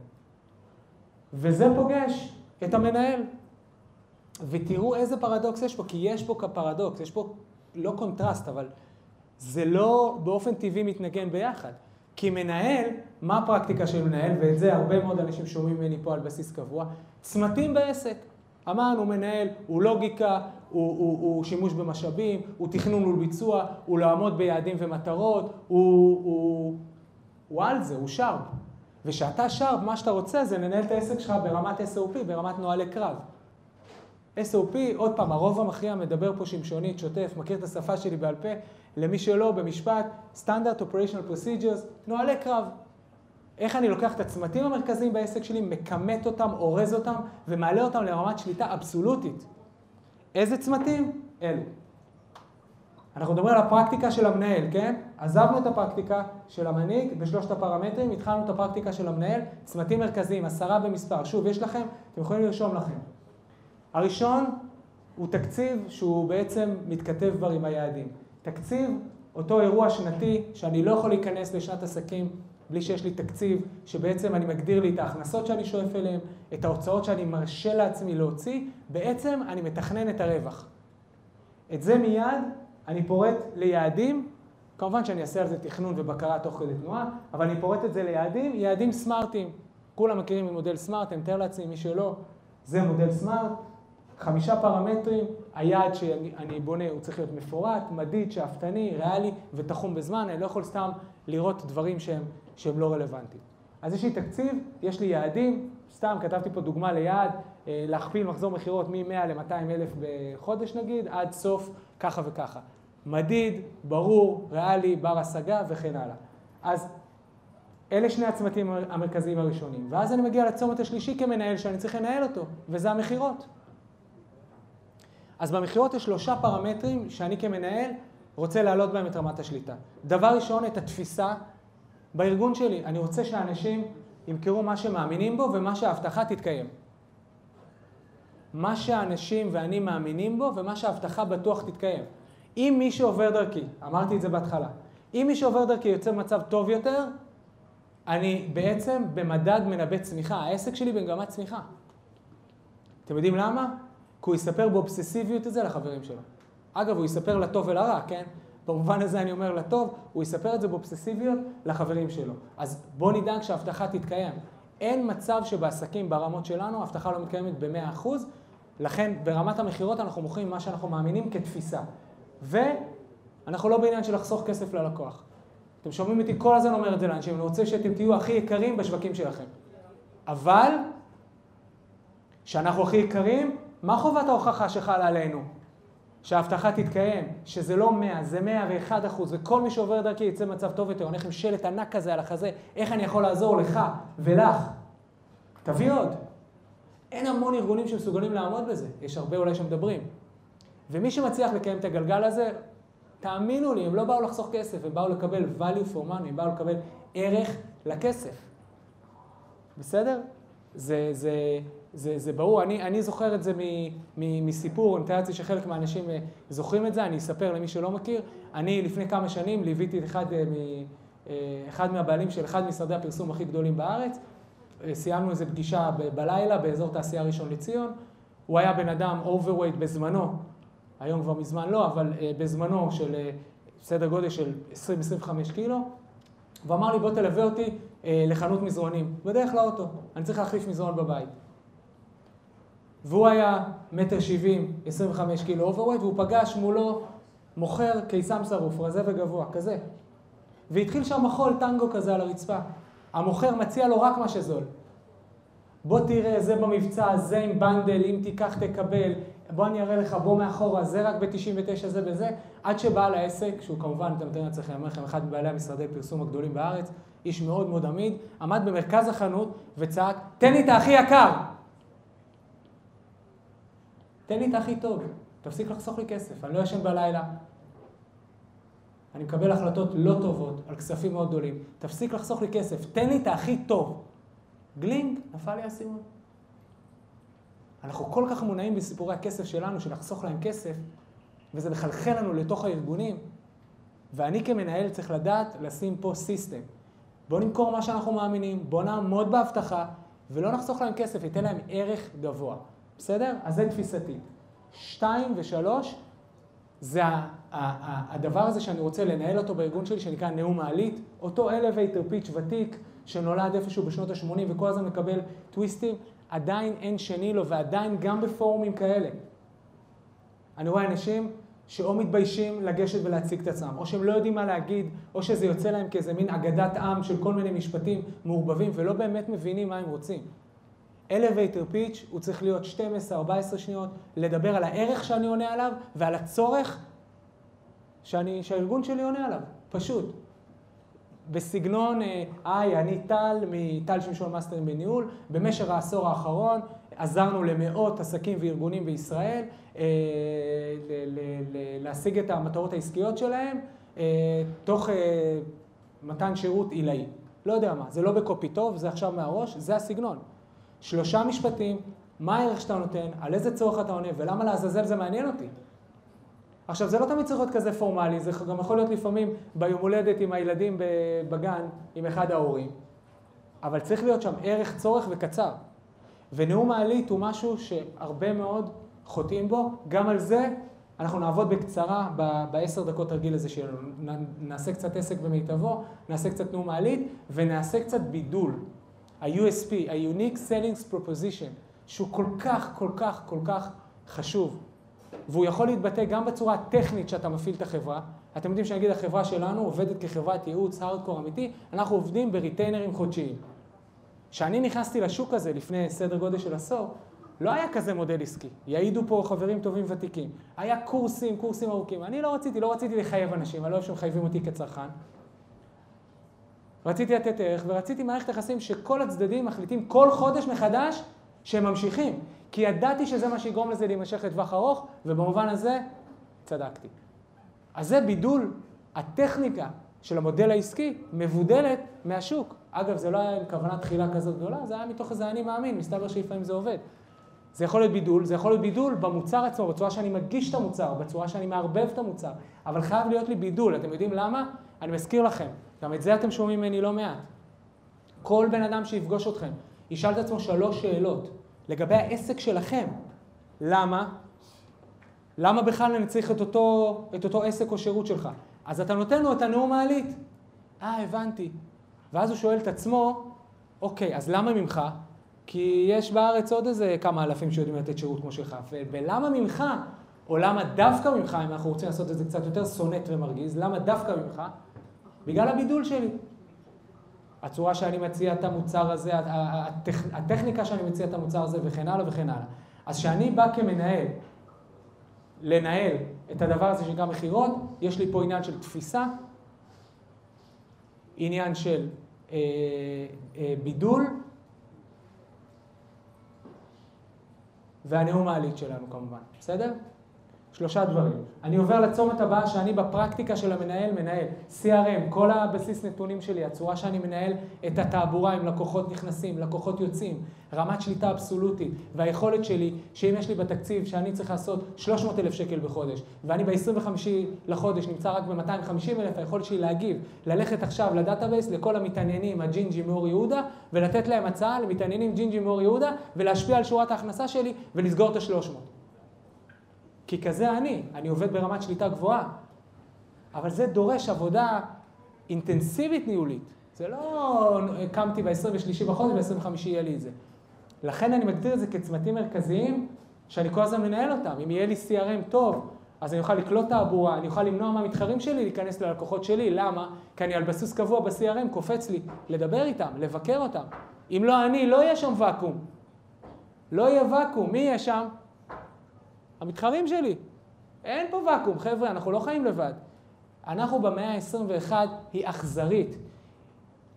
וזה פוגש את המנהל. ותראו איזה פרדוקס יש פה, כי יש פה פרדוקס, יש פה לא קונטרסט, אבל זה לא באופן טבעי מתנגן ביחד. כי מנהל, מה הפרקטיקה של מנהל, ואת זה הרבה מאוד אנשים שומעים ממני פה על בסיס קבוע, צמתים בעסק. אמרנו, מנהל הוא לוגיקה, הוא, הוא, הוא שימוש במשאבים, הוא תכנון ולביצוע, הוא לעמוד ביעדים ומטרות, הוא, הוא, הוא על זה, הוא sharp. וכשאתה sharp, מה שאתה רוצה זה לנהל את העסק שלך ברמת SOP, ברמת נוהלי קרב. SOP, עוד פעם, הרוב המכריע מדבר פה שמשונית, שוטף, מכיר את השפה שלי בעל פה, למי שלא, במשפט, Standard Operational Procedures, נוהלי קרב. איך אני לוקח את הצמתים המרכזיים בעסק שלי, מכמת אותם, אורז אותם, ומעלה אותם לרמת שליטה אבסולוטית. איזה צמתים? אלו. אנחנו מדברים על הפרקטיקה של המנהל, כן? עזבנו את הפרקטיקה של המנהיג בשלושת הפרמטרים, התחלנו את הפרקטיקה של המנהל, צמתים מרכזיים, עשרה במספר. שוב, יש לכם, אתם יכולים לרשום לכם. הראשון הוא תקציב שהוא בעצם מתכתב כבר עם היעדים. תקציב אותו אירוע שנתי שאני לא יכול להיכנס לשנת עסקים בלי שיש לי תקציב, שבעצם אני מגדיר לי את ההכנסות שאני שואף אליהן, את ההוצאות שאני מרשה לעצמי להוציא, בעצם אני מתכנן את הרווח. את זה מיד אני פורט ליעדים, כמובן שאני אעשה על זה תכנון ובקרה תוך כדי תנועה, אבל אני פורט את זה ליעדים, יעדים סמארטיים. כולם מכירים ממודל סמארט, אני מתאר לעצמי, מי שלא, זה מודל סמארט, חמישה פרמטרים, היעד שאני בונה הוא צריך להיות מפורט, מדיד, שאפתני, ריאלי ותחום בזמן, אני לא יכול סתם לראות דברים שהם, שהם לא רלוונטיים. אז יש לי תקציב, יש לי יעדים, סתם כתבתי פה דוגמה ליעד, אה, להכפיל מחזור מכירות מ-100 ל-200 אלף בחודש נגיד, עד סוף ככה וככה. מדיד, ברור, ריאלי, בר השגה וכן הלאה. אז אלה שני הצמתים המרכזיים הראשונים. ואז אני מגיע לצומת השלישי כמנהל שאני צריך לנהל אותו, וזה המכירות. אז במכירות יש שלושה פרמטרים שאני כמנהל רוצה להעלות בהם את רמת השליטה. דבר ראשון, את התפיסה בארגון שלי. אני רוצה שאנשים ימכרו מה שמאמינים בו ומה שההבטחה תתקיים. מה שאנשים ואני מאמינים בו ומה שההבטחה בטוח תתקיים. אם מי שעובר דרכי, אמרתי את זה בהתחלה, אם מי שעובר דרכי יוצא במצב טוב יותר, אני בעצם במדד מנבא צמיחה. העסק שלי במגמת צמיחה. אתם יודעים למה? כי הוא יספר באובססיביות את זה לחברים שלו. אגב, הוא יספר לטוב ולרע, כן? במובן הזה אני אומר לטוב, הוא יספר את זה באובססיביות לחברים שלו. אז בואו נדאג שההבטחה תתקיים. אין מצב שבעסקים ברמות שלנו ההבטחה לא מתקיימת ב-100%, לכן ברמת המכירות אנחנו מוכרים מה שאנחנו מאמינים כתפיסה. ואנחנו לא בעניין של לחסוך כסף ללקוח. אתם שומעים אותי כל הזמן אומר את זה לאנשים, אני רוצה שאתם תהיו הכי יקרים בשווקים שלכם. אבל, שאנחנו הכי יקרים, מה חובת ההוכחה שחלה עלינו? שההבטחה תתקיים, שזה לא 100, זה 101 אחוז, וכל מי שעובר דרכי יצא במצב טוב יותר, הולך עם שלט ענק כזה על החזה, איך אני יכול לעזור לך ולך? תביא עוד. אין המון ארגונים שמסוגלים לעמוד בזה, יש הרבה אולי שמדברים. ומי שמצליח לקיים את הגלגל הזה, תאמינו לי, הם לא באו לחסוך כסף, הם באו לקבל value for money, הם באו לקבל ערך לכסף. בסדר? זה, זה, זה, זה ברור, אני, אני זוכר את זה מ, מ, מסיפור, אני מתאר שחלק מהאנשים אה, זוכרים את זה, אני אספר למי שלא מכיר. אני לפני כמה שנים ליוויתי את אחד, אה, אה, אחד מהבעלים של אחד משרדי הפרסום הכי גדולים בארץ. סיימנו איזו פגישה ב, בלילה באזור תעשייה ראשון לציון. הוא היה בן אדם overweight בזמנו, היום כבר מזמן לא, אבל בזמנו של סדר גודל של 20-25 קילו. ואמר לי, בוא תלווה אותי לחנות מזרונים, בדרך לאוטו, אני צריך להחליף מזרון בבית. והוא היה מטר שבעים, עשרים וחמש קילו overweight, והוא פגש מולו מוכר קיסם שרוף, רזה וגבוה, כזה. והתחיל שם מחול טנגו כזה על הרצפה. המוכר מציע לו רק מה שזול. בוא תראה, זה במבצע, זה עם בנדל, אם תיקח תקבל, בוא אני אראה לך, בוא מאחורה, זה רק ב-99, זה בזה, עד שבעל העסק, שהוא כמובן, אתם מתארים לעצמכם, אני אומר לכם, אחד מבעלי המשרדי פרסום הגדולים בארץ, איש מאוד מאוד עמיד, עמד במרכז החנות וצעק, תן לי את הכי יקר! תן לי את הכי טוב, תפסיק לחסוך לי כסף, אני לא ישן בלילה. אני מקבל החלטות לא טובות על כספים מאוד גדולים, תפסיק לחסוך לי כסף, תן לי את הכי טוב. גלינג, נפל לי האסימון. אנחנו כל כך מונעים בסיפורי הכסף שלנו, של לחסוך להם כסף, וזה מחלחל לנו לתוך הארגונים. ואני כמנהל צריך לדעת לשים פה system. בואו נמכור מה שאנחנו מאמינים, בואו נעמוד בהבטחה, ולא נחסוך להם כסף, ייתן להם ערך גבוה. בסדר? אז זה תפיסתי. שתיים ושלוש, זה הדבר הזה שאני רוצה לנהל אותו בארגון שלי, שנקרא נאום מעלית, אותו elevator pitch ותיק, שנולד איפשהו בשנות ה-80 וכל הזמן מקבל טוויסטים, עדיין אין שני לו, ועדיין גם בפורומים כאלה. אני רואה אנשים שאו מתביישים לגשת ולהציג את עצמם, או שהם לא יודעים מה להגיד, או שזה יוצא להם כאיזה מין אגדת עם של כל מיני משפטים מעורבבים, ולא באמת מבינים מה הם רוצים. Elevator pitch הוא צריך להיות 12-14 שניות, לדבר על הערך שאני עונה עליו ועל הצורך שאני, שהארגון שלי עונה עליו, פשוט. בסגנון, אה, היי, אני טל, מטל שמשון מאסטרים בניהול, במשך העשור האחרון עזרנו למאות עסקים וארגונים בישראל אה, להשיג את המטרות העסקיות שלהם אה, תוך מתן שירות עילאי. לא יודע מה, זה לא בקופי טוב, זה עכשיו מהראש, זה הסגנון. שלושה משפטים, מה הערך שאתה נותן, על איזה צורך אתה עונה ולמה לעזאזל זה מעניין אותי. עכשיו, זה לא תמיד צריך להיות כזה פורמלי, זה גם יכול להיות לפעמים ביום הולדת עם הילדים בגן, עם אחד ההורים, אבל צריך להיות שם ערך, צורך וקצר. ונאום מעלית הוא משהו שהרבה מאוד חוטאים בו, גם על זה אנחנו נעבוד בקצרה בעשר דקות רגיל הזה שלנו. נעשה קצת עסק במיטבו, נעשה קצת נאום מעלית ונעשה קצת בידול. ה-USP, ה-Unique Sellings Proposition, שהוא כל כך, כל כך, כל כך חשוב. והוא יכול להתבטא גם בצורה הטכנית שאתה מפעיל את החברה. אתם יודעים שנגיד החברה שלנו עובדת כחברת ייעוץ הארדקור אמיתי, אנחנו עובדים בריטיינרים חודשיים. כשאני נכנסתי לשוק הזה לפני סדר גודל של עשור, לא היה כזה מודל עסקי. יעידו פה חברים טובים ותיקים. היה קורסים, קורסים ארוכים. אני לא רציתי, לא רציתי לחייב אנשים, אני לא אוהב שמחייבים אותי כצרכן. רציתי לתת ערך ורציתי מערכת יחסים שכל הצדדים מחליטים כל חודש מחדש שהם ממשיכים. כי ידעתי שזה מה שיגרום לזה להימשך לטווח ארוך, ובמובן הזה צדקתי. אז זה בידול הטכניקה של המודל העסקי מבודלת מהשוק. אגב, זה לא היה עם כוונת תחילה כזאת גדולה, זה היה מתוך איזה אני מאמין, מסתבר שלפעמים זה עובד. זה יכול להיות בידול, זה יכול להיות בידול במוצר עצמו, בצורה שאני מגיש את המוצר, בצורה שאני מערבב את המוצר, אבל חייב להיות לי בידול. אתם יודעים למה? אני מזכיר לכם, גם את זה אתם שומעים ממני לא מעט. כל בן אדם שיפגוש אתכם, ישאל את עצמו שלוש שאלות לגבי העסק שלכם. למה? למה בכלל אני צריך את אותו, את אותו עסק או שירות שלך? אז אתה נותן לו את הנאום מעלית. אה, הבנתי. ואז הוא שואל את עצמו, אוקיי, אז למה ממך? כי יש בארץ עוד איזה כמה אלפים שיודעים לתת שירות כמו שלך. ולמה ממך, או למה דווקא ממך, אם אנחנו רוצים לעשות את זה קצת יותר סונט ומרגיז, למה דווקא ממך? בגלל הבידול שלי. הצורה שאני מציע את המוצר הזה, הטכ... הטכניקה שאני מציע את המוצר הזה וכן הלאה וכן הלאה. אז כשאני בא כמנהל לנהל את הדבר הזה שנקרא מכירות, יש לי פה עניין של תפיסה, עניין של אה, אה, בידול, והנאום העלית שלנו כמובן, בסדר? שלושה דברים. אני עובר לצומת הבאה שאני בפרקטיקה של המנהל מנהל. CRM, כל הבסיס נתונים שלי, הצורה שאני מנהל את התעבורה עם לקוחות נכנסים, לקוחות יוצאים, רמת שליטה אבסולוטית, והיכולת שלי, שאם יש לי בתקציב שאני צריך לעשות 300 אלף שקל בחודש, ואני ב-25 לחודש נמצא רק ב-250 אלף, היכולת שלי להגיב, ללכת עכשיו ל database לכל המתעניינים, הג'ינג'י מאור יהודה, ולתת להם הצעה למתעניינים ג'ינג'י מאור יהודה, ולהשפיע על שורת ההכנסה שלי ולסגור את ה-300. כי כזה אני, אני עובד ברמת שליטה גבוהה. אבל זה דורש עבודה אינטנסיבית ניהולית. זה לא קמתי ב-23 בחודש וב-25 יהיה לי את זה. לכן אני מגדיר את זה כצמתים מרכזיים שאני כל הזמן מנהל אותם. אם יהיה לי CRM טוב, אז אני אוכל לקלוט תעבורה, אני אוכל למנוע מהמתחרים שלי להיכנס ללקוחות שלי. למה? כי אני על בסיס קבוע ב-CRM קופץ לי לדבר איתם, לבקר אותם. אם לא אני, לא יהיה שם ואקום. לא יהיה ואקום. מי יהיה שם? המתחרים שלי. אין פה ואקום, חבר'ה, אנחנו לא חיים לבד. אנחנו במאה ה-21 היא אכזרית.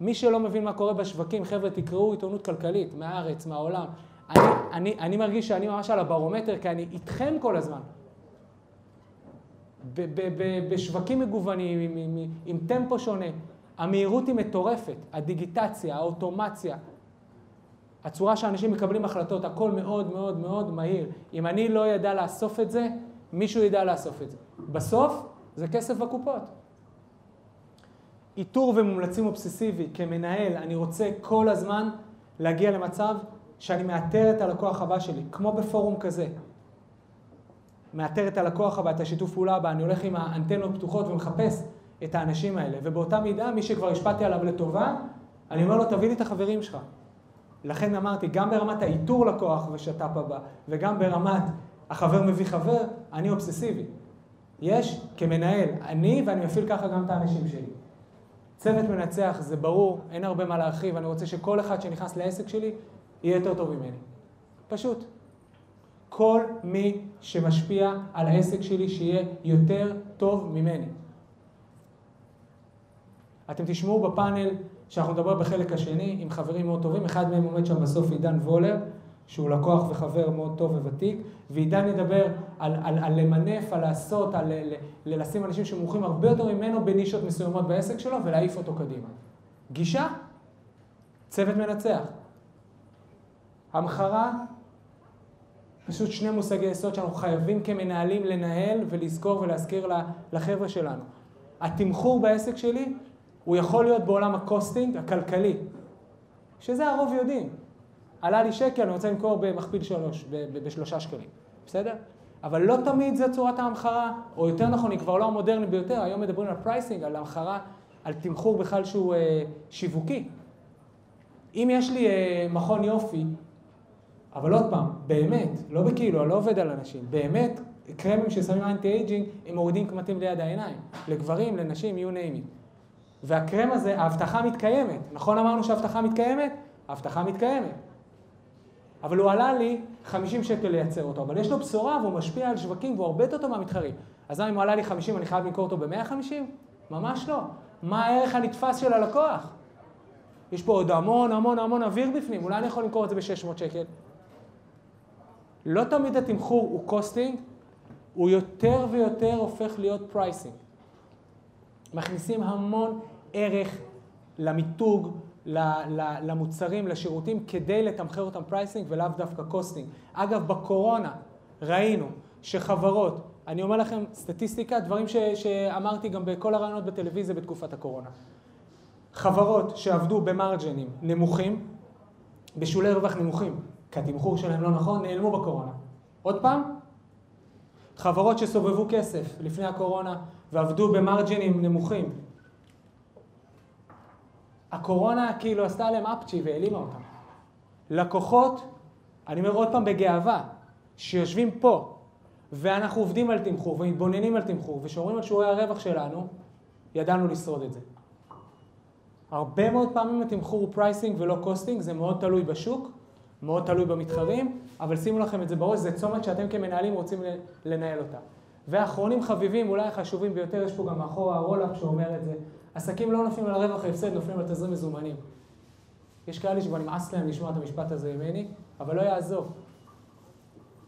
מי שלא מבין מה קורה בשווקים, חבר'ה, תקראו עיתונות כלכלית, מהארץ, מהעולם. אני, אני, אני מרגיש שאני ממש על הברומטר, כי אני איתכם כל הזמן. ב, ב, ב, בשווקים מגוונים, עם, עם, עם, טמפו שונה. המהירות היא מטורפת, הדיגיטציה, האוטומציה, הצורה שאנשים מקבלים החלטות, הכל מאוד מאוד מאוד מהיר. אם אני לא ידע לאסוף את זה, מישהו ידע לאסוף את זה. בסוף, זה כסף בקופות. איתור ומומלצים אובססיבי, כמנהל, אני רוצה כל הזמן להגיע למצב שאני מאתר את הלקוח הבא שלי, כמו בפורום כזה. מאתר את הלקוח הבא, את השיתוף פעולה הבא, אני הולך עם האנטנות פתוחות ומחפש את האנשים האלה. ובאותה מידה, מי שכבר השפעתי עליו לטובה, אני אומר לו, תביא לי את החברים שלך. לכן אמרתי, גם ברמת האיתור לקוח ושת"פ הבא, וגם ברמת החבר מביא חבר, אני אובססיבי. יש כמנהל, אני ואני מפעיל ככה גם את האנשים שלי. צוות מנצח זה ברור, אין הרבה מה להרחיב, אני רוצה שכל אחד שנכנס לעסק שלי יהיה יותר טוב ממני. פשוט. כל מי שמשפיע על העסק שלי שיהיה יותר טוב ממני. אתם תשמעו בפאנל שאנחנו נדבר בחלק השני עם חברים מאוד טובים, אחד מהם עומד שם בסוף עידן וולר, שהוא לקוח וחבר מאוד טוב וותיק, ועידן ידבר על, על, על למנף, על לעשות, על ל, ל, לשים אנשים שמומחים הרבה יותר ממנו בנישות מסוימות בעסק שלו ולהעיף אותו קדימה. גישה, צוות מנצח. המחרה, פשוט שני מושגי יסוד שאנחנו חייבים כמנהלים לנהל ולזכור ולהזכיר לחבר'ה שלנו. התמחור בעסק שלי הוא יכול להיות בעולם ה costing הכלכלי, שזה הרוב יודעים. עלה לי שקל, אני רוצה למכור במכפיל שלוש, בשלושה שקלים, בסדר? אבל לא תמיד זו צורת ההמחרה, או יותר נכון, היא כבר לא המודרנית ביותר, היום מדברים על pricing, על המחרה, על תמחור בכלל שהוא אה, שיווקי. אם יש לי אה, מכון יופי, אבל עוד פעם, באמת, לא בכאילו, אני לא עובד על אנשים, באמת, קרמים ששמים anti-aging, הם מורידים קמטים ליד העיניים, לגברים, לנשים, you name it. והקרם הזה, ההבטחה מתקיימת. נכון אמרנו שההבטחה מתקיימת? ההבטחה מתקיימת. אבל הוא עלה לי 50 שקל לייצר אותו, אבל יש לו בשורה והוא משפיע על שווקים והוא הרבה יותר טוב מהמתחרים. אז אם הוא עלה לי 50, אני חייב למכור אותו ב-150? ממש לא. מה הערך הנתפס של הלקוח? יש פה עוד המון המון המון אוויר בפנים, אולי אני יכול למכור את זה ב-600 שקל. לא תמיד התמחור הוא costing, הוא יותר ויותר הופך להיות pricing. מכניסים המון ערך למיתוג, למוצרים, לשירותים, כדי לתמחר אותם pricing ולאו דווקא costing. אגב, בקורונה ראינו שחברות, אני אומר לכם סטטיסטיקה, דברים ש, שאמרתי גם בכל הראיונות בטלוויזיה בתקופת הקורונה. חברות שעבדו במרג'נים נמוכים, בשולי רווח נמוכים, כי התמחור שלהם לא נכון, נעלמו בקורונה. עוד פעם, חברות שסובבו כסף לפני הקורונה ועבדו במרג'נים נמוכים, הקורונה כאילו עשתה להם אפצ'י והעלימה אותם. לקוחות, אני אומר עוד פעם בגאווה, שיושבים פה, ואנחנו עובדים על תמחור ומתבוננים על תמחור ושומרים על שיעורי הרווח שלנו, ידענו לשרוד את זה. הרבה מאוד פעמים התמחור הוא pricing ולא costing, זה מאוד תלוי בשוק, מאוד תלוי במתחרים, אבל שימו לכם את זה בראש, זה צומת שאתם כמנהלים רוצים לנהל אותה. ואחרונים חביבים, אולי החשובים ביותר, יש פה גם מאחורה הרולאפ שאומר את זה, עסקים לא נופלים על הרווח ההפסד, נופלים על תזרים מזומנים. יש כאלה שכבר נמאס להם לשמוע את המשפט הזה ממני, אבל לא יעזוב.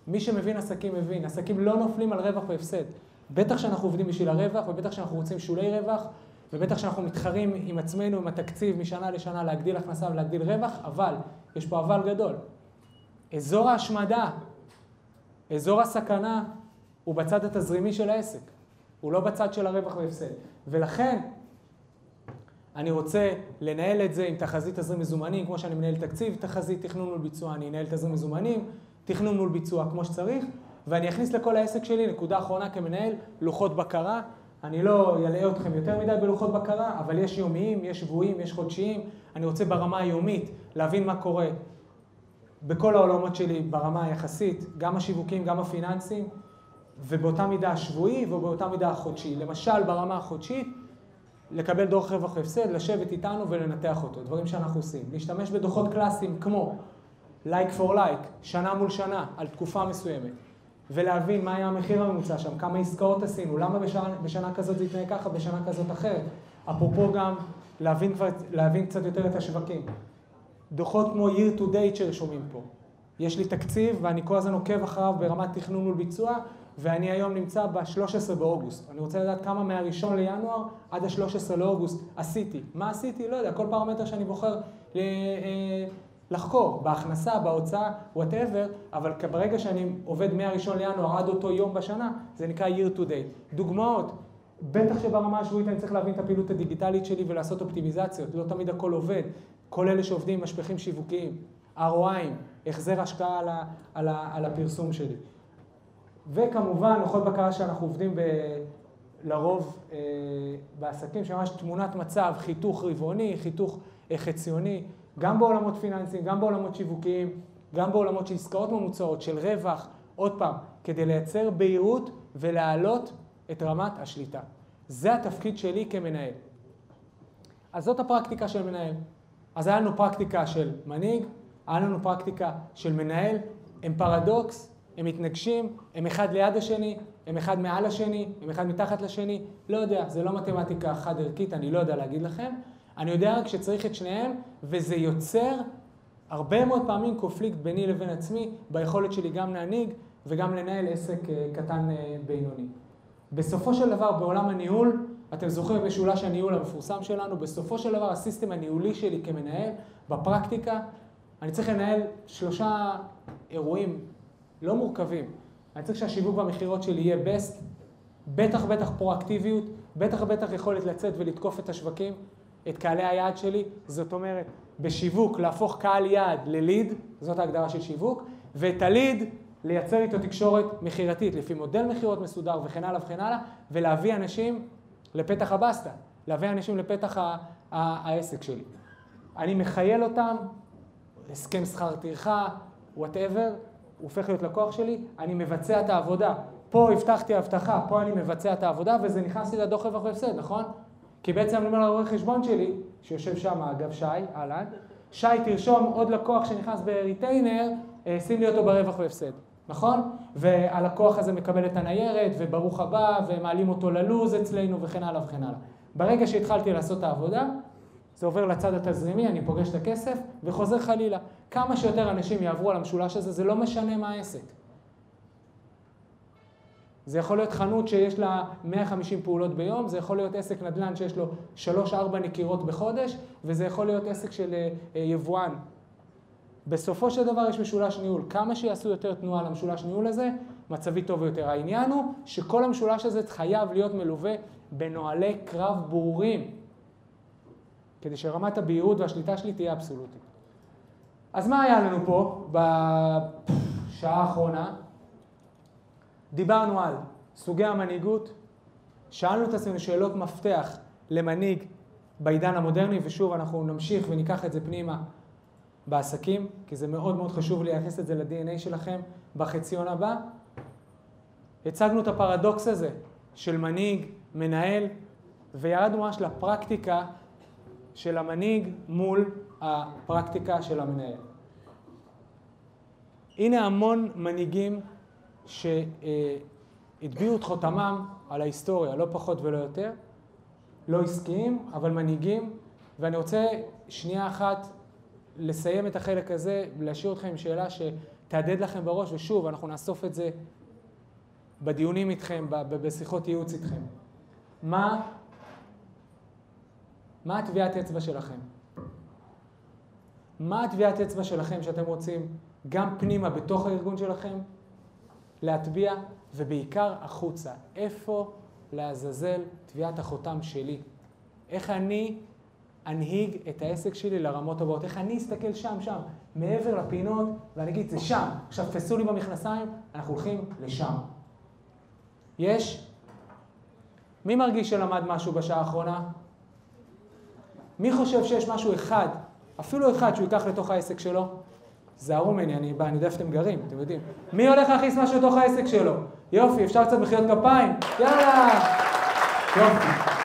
מי שמבין עסקים מבין, עסקים לא נופלים על רווח והפסד. בטח שאנחנו עובדים בשביל הרווח, ובטח שאנחנו רוצים שולי רווח, ובטח שאנחנו מתחרים עם עצמנו, עם התקציב משנה לשנה להגדיל הכנסה ולהגדיל רווח, אבל, יש פה אבל גדול. אזור ההשמדה, אזור הסכנה, הוא בצד התזרימי של העסק. הוא לא בצד של הרווח והפסד. ולכן, אני רוצה לנהל את זה עם תחזית תזרים מזומנים, כמו שאני מנהל תקציב, תחזית תכנון מול ביצוע, אני אנהל תזרים מזומנים, תכנון מול ביצוע כמו שצריך, ואני אכניס לכל העסק שלי, נקודה אחרונה כמנהל, לוחות בקרה. אני לא אלאה אתכם יותר מדי בלוחות בקרה, אבל יש יומיים, יש שבועיים, יש חודשיים. אני רוצה ברמה היומית להבין מה קורה בכל העולמות שלי ברמה היחסית, גם השיווקים, גם הפיננסיים, ובאותה מידה השבועי ובאותה מידה החודשי. למשל, ברמה החודשית, לקבל דוח רווח והפסד, לשבת איתנו ולנתח אותו, דברים שאנחנו עושים. להשתמש בדוחות קלאסיים כמו like for like, שנה מול שנה, על תקופה מסוימת, ולהבין מה היה המחיר הממוצע שם, כמה עסקאות עשינו, למה בשנה, בשנה כזאת זה יתנהג ככה, בשנה כזאת אחרת. אפרופו גם להבין, כבר, להבין קצת יותר את השווקים. דוחות כמו year to date שרשומים פה. יש לי תקציב ואני כל הזמן עוקב אחריו ברמת תכנון מול ואני היום נמצא ב-13 באוגוסט. אני רוצה לדעת כמה מה-1 לינואר עד ה-13 לאוגוסט עשיתי. מה עשיתי? לא יודע, כל פרמטר שאני בוחר אה, לחקור, בהכנסה, בהוצאה, whatever, אבל ברגע שאני עובד מה-1 לינואר עד אותו יום בשנה, זה נקרא year to date. דוגמאות, בטח שברמה השבועית אני צריך להבין את הפעילות הדיגיטלית שלי ולעשות אופטימיזציות, לא תמיד הכל עובד. כל אלה שעובדים עם משפחים שיווקיים, ROI'ים, החזר השקעה על, על, על הפרסום שלי. וכמובן, לוחות בקרה שאנחנו עובדים ב... לרוב אה, בעסקים, שממש תמונת מצב, חיתוך רבעוני, חיתוך אה, חציוני, גם בעולמות פיננסיים, גם בעולמות שיווקיים, גם בעולמות של עסקאות ממוצעות, של רווח, עוד פעם, כדי לייצר בהירות ולהעלות את רמת השליטה. זה התפקיד שלי כמנהל. אז זאת הפרקטיקה של מנהל. אז היה לנו פרקטיקה של מנהיג, היה לנו פרקטיקה של מנהל, הם פרדוקס, הם מתנגשים, הם אחד ליד השני, הם אחד מעל השני, הם אחד מתחת לשני, לא יודע, זה לא מתמטיקה חד ערכית, אני לא יודע להגיד לכם. אני יודע רק שצריך את שניהם, וזה יוצר הרבה מאוד פעמים קונפליקט ביני לבין עצמי, ביכולת שלי גם להנהיג וגם לנהל עסק אה, קטן אה, בינוני. בסופו של דבר, בעולם הניהול, אתם זוכרים בשולש הניהול המפורסם שלנו, בסופו של דבר הסיסטם הניהולי שלי כמנהל, בפרקטיקה, אני צריך לנהל שלושה אירועים לא מורכבים. אני צריך שהשיווק והמכירות שלי יהיה best, בטח בטח פרואקטיביות, בטח בטח יכולת לצאת ולתקוף את השווקים, את קהלי היעד שלי. זאת אומרת, בשיווק להפוך קהל יעד לליד, זאת ההגדרה של שיווק, ואת הליד לייצר איתו תקשורת מכירתית, לפי מודל מכירות מסודר וכן הלאה וכן הלאה, ולהביא אנשים לפתח הבסטה, להביא אנשים לפתח העסק שלי. אני מחייל אותם, הסכם שכר טרחה, whatever, הוא הופך להיות לקוח שלי, אני מבצע את העבודה. פה הבטחתי הבטחה, פה אני מבצע את העבודה, וזה נכנס לי לדוח רווח והפסד, נכון? כי בעצם אני אומר לרואה חשבון שלי, שיושב שם, אגב שי, אהלן, שי תרשום עוד לקוח שנכנס בריטיינר, אה, שים לי אותו ברווח והפסד, נכון? והלקוח הזה מקבל את הניירת, וברוך הבא, ומעלים אותו ללוז אצלנו, וכן הלאה וכן הלאה. ברגע שהתחלתי לעשות את העבודה, זה עובר לצד התזרימי, אני פוגש את הכסף, וחוזר חלילה. כמה שיותר אנשים יעברו על המשולש הזה, זה לא משנה מה העסק. זה יכול להיות חנות שיש לה 150 פעולות ביום, זה יכול להיות עסק נדל"ן שיש לו 3-4 נקירות בחודש, וזה יכול להיות עסק של אה, אה, יבואן. בסופו של דבר יש משולש ניהול. כמה שיעשו יותר תנועה למשולש ניהול הזה, מצבי טוב יותר. העניין הוא שכל המשולש הזה חייב להיות מלווה בנוהלי קרב ברורים, כדי שרמת הבהירות והשליטה שלי תהיה אבסולוטית. אז מה היה לנו פה בשעה האחרונה? דיברנו על סוגי המנהיגות, שאלנו את עצמנו שאלות מפתח למנהיג בעידן המודרני, ושוב אנחנו נמשיך וניקח את זה פנימה בעסקים, כי זה מאוד מאוד חשוב להכניס את זה ל-DNA שלכם בחציון הבא. הצגנו את הפרדוקס הזה של מנהיג, מנהל, וירדנו ממש לפרקטיקה של המנהיג מול הפרקטיקה של המנהל. הנה המון מנהיגים שהטביעו את חותמם על ההיסטוריה, לא פחות ולא יותר, לא עסקיים, אבל מנהיגים, ואני רוצה שנייה אחת לסיים את החלק הזה, להשאיר אתכם עם שאלה שתהדהד לכם בראש, ושוב, אנחנו נאסוף את זה בדיונים איתכם, בשיחות ייעוץ איתכם. מה, מה הטביעת אצבע שלכם? מה הטביעת אצבע שלכם שאתם רוצים גם פנימה בתוך הארגון שלכם להטביע, ובעיקר החוצה. איפה לעזאזל טביעת החותם שלי? איך אני אנהיג את העסק שלי לרמות הבאות? איך אני אסתכל שם, שם, מעבר לפינות, ואני אגיד, זה שם. עכשיו, תפסו לי במכנסיים, אנחנו הולכים לשם. יש? מי מרגיש שלמד משהו בשעה האחרונה? מי חושב שיש משהו אחד, אפילו אחד, שהוא ייקח לתוך העסק שלו? זהרו ממני, אני בא, אני יודע איפה אתם גרים, אתם יודעים. מי הולך להכניס משהו לתוך העסק שלו? יופי, אפשר קצת מחיאות כפיים? יאללה! יופי.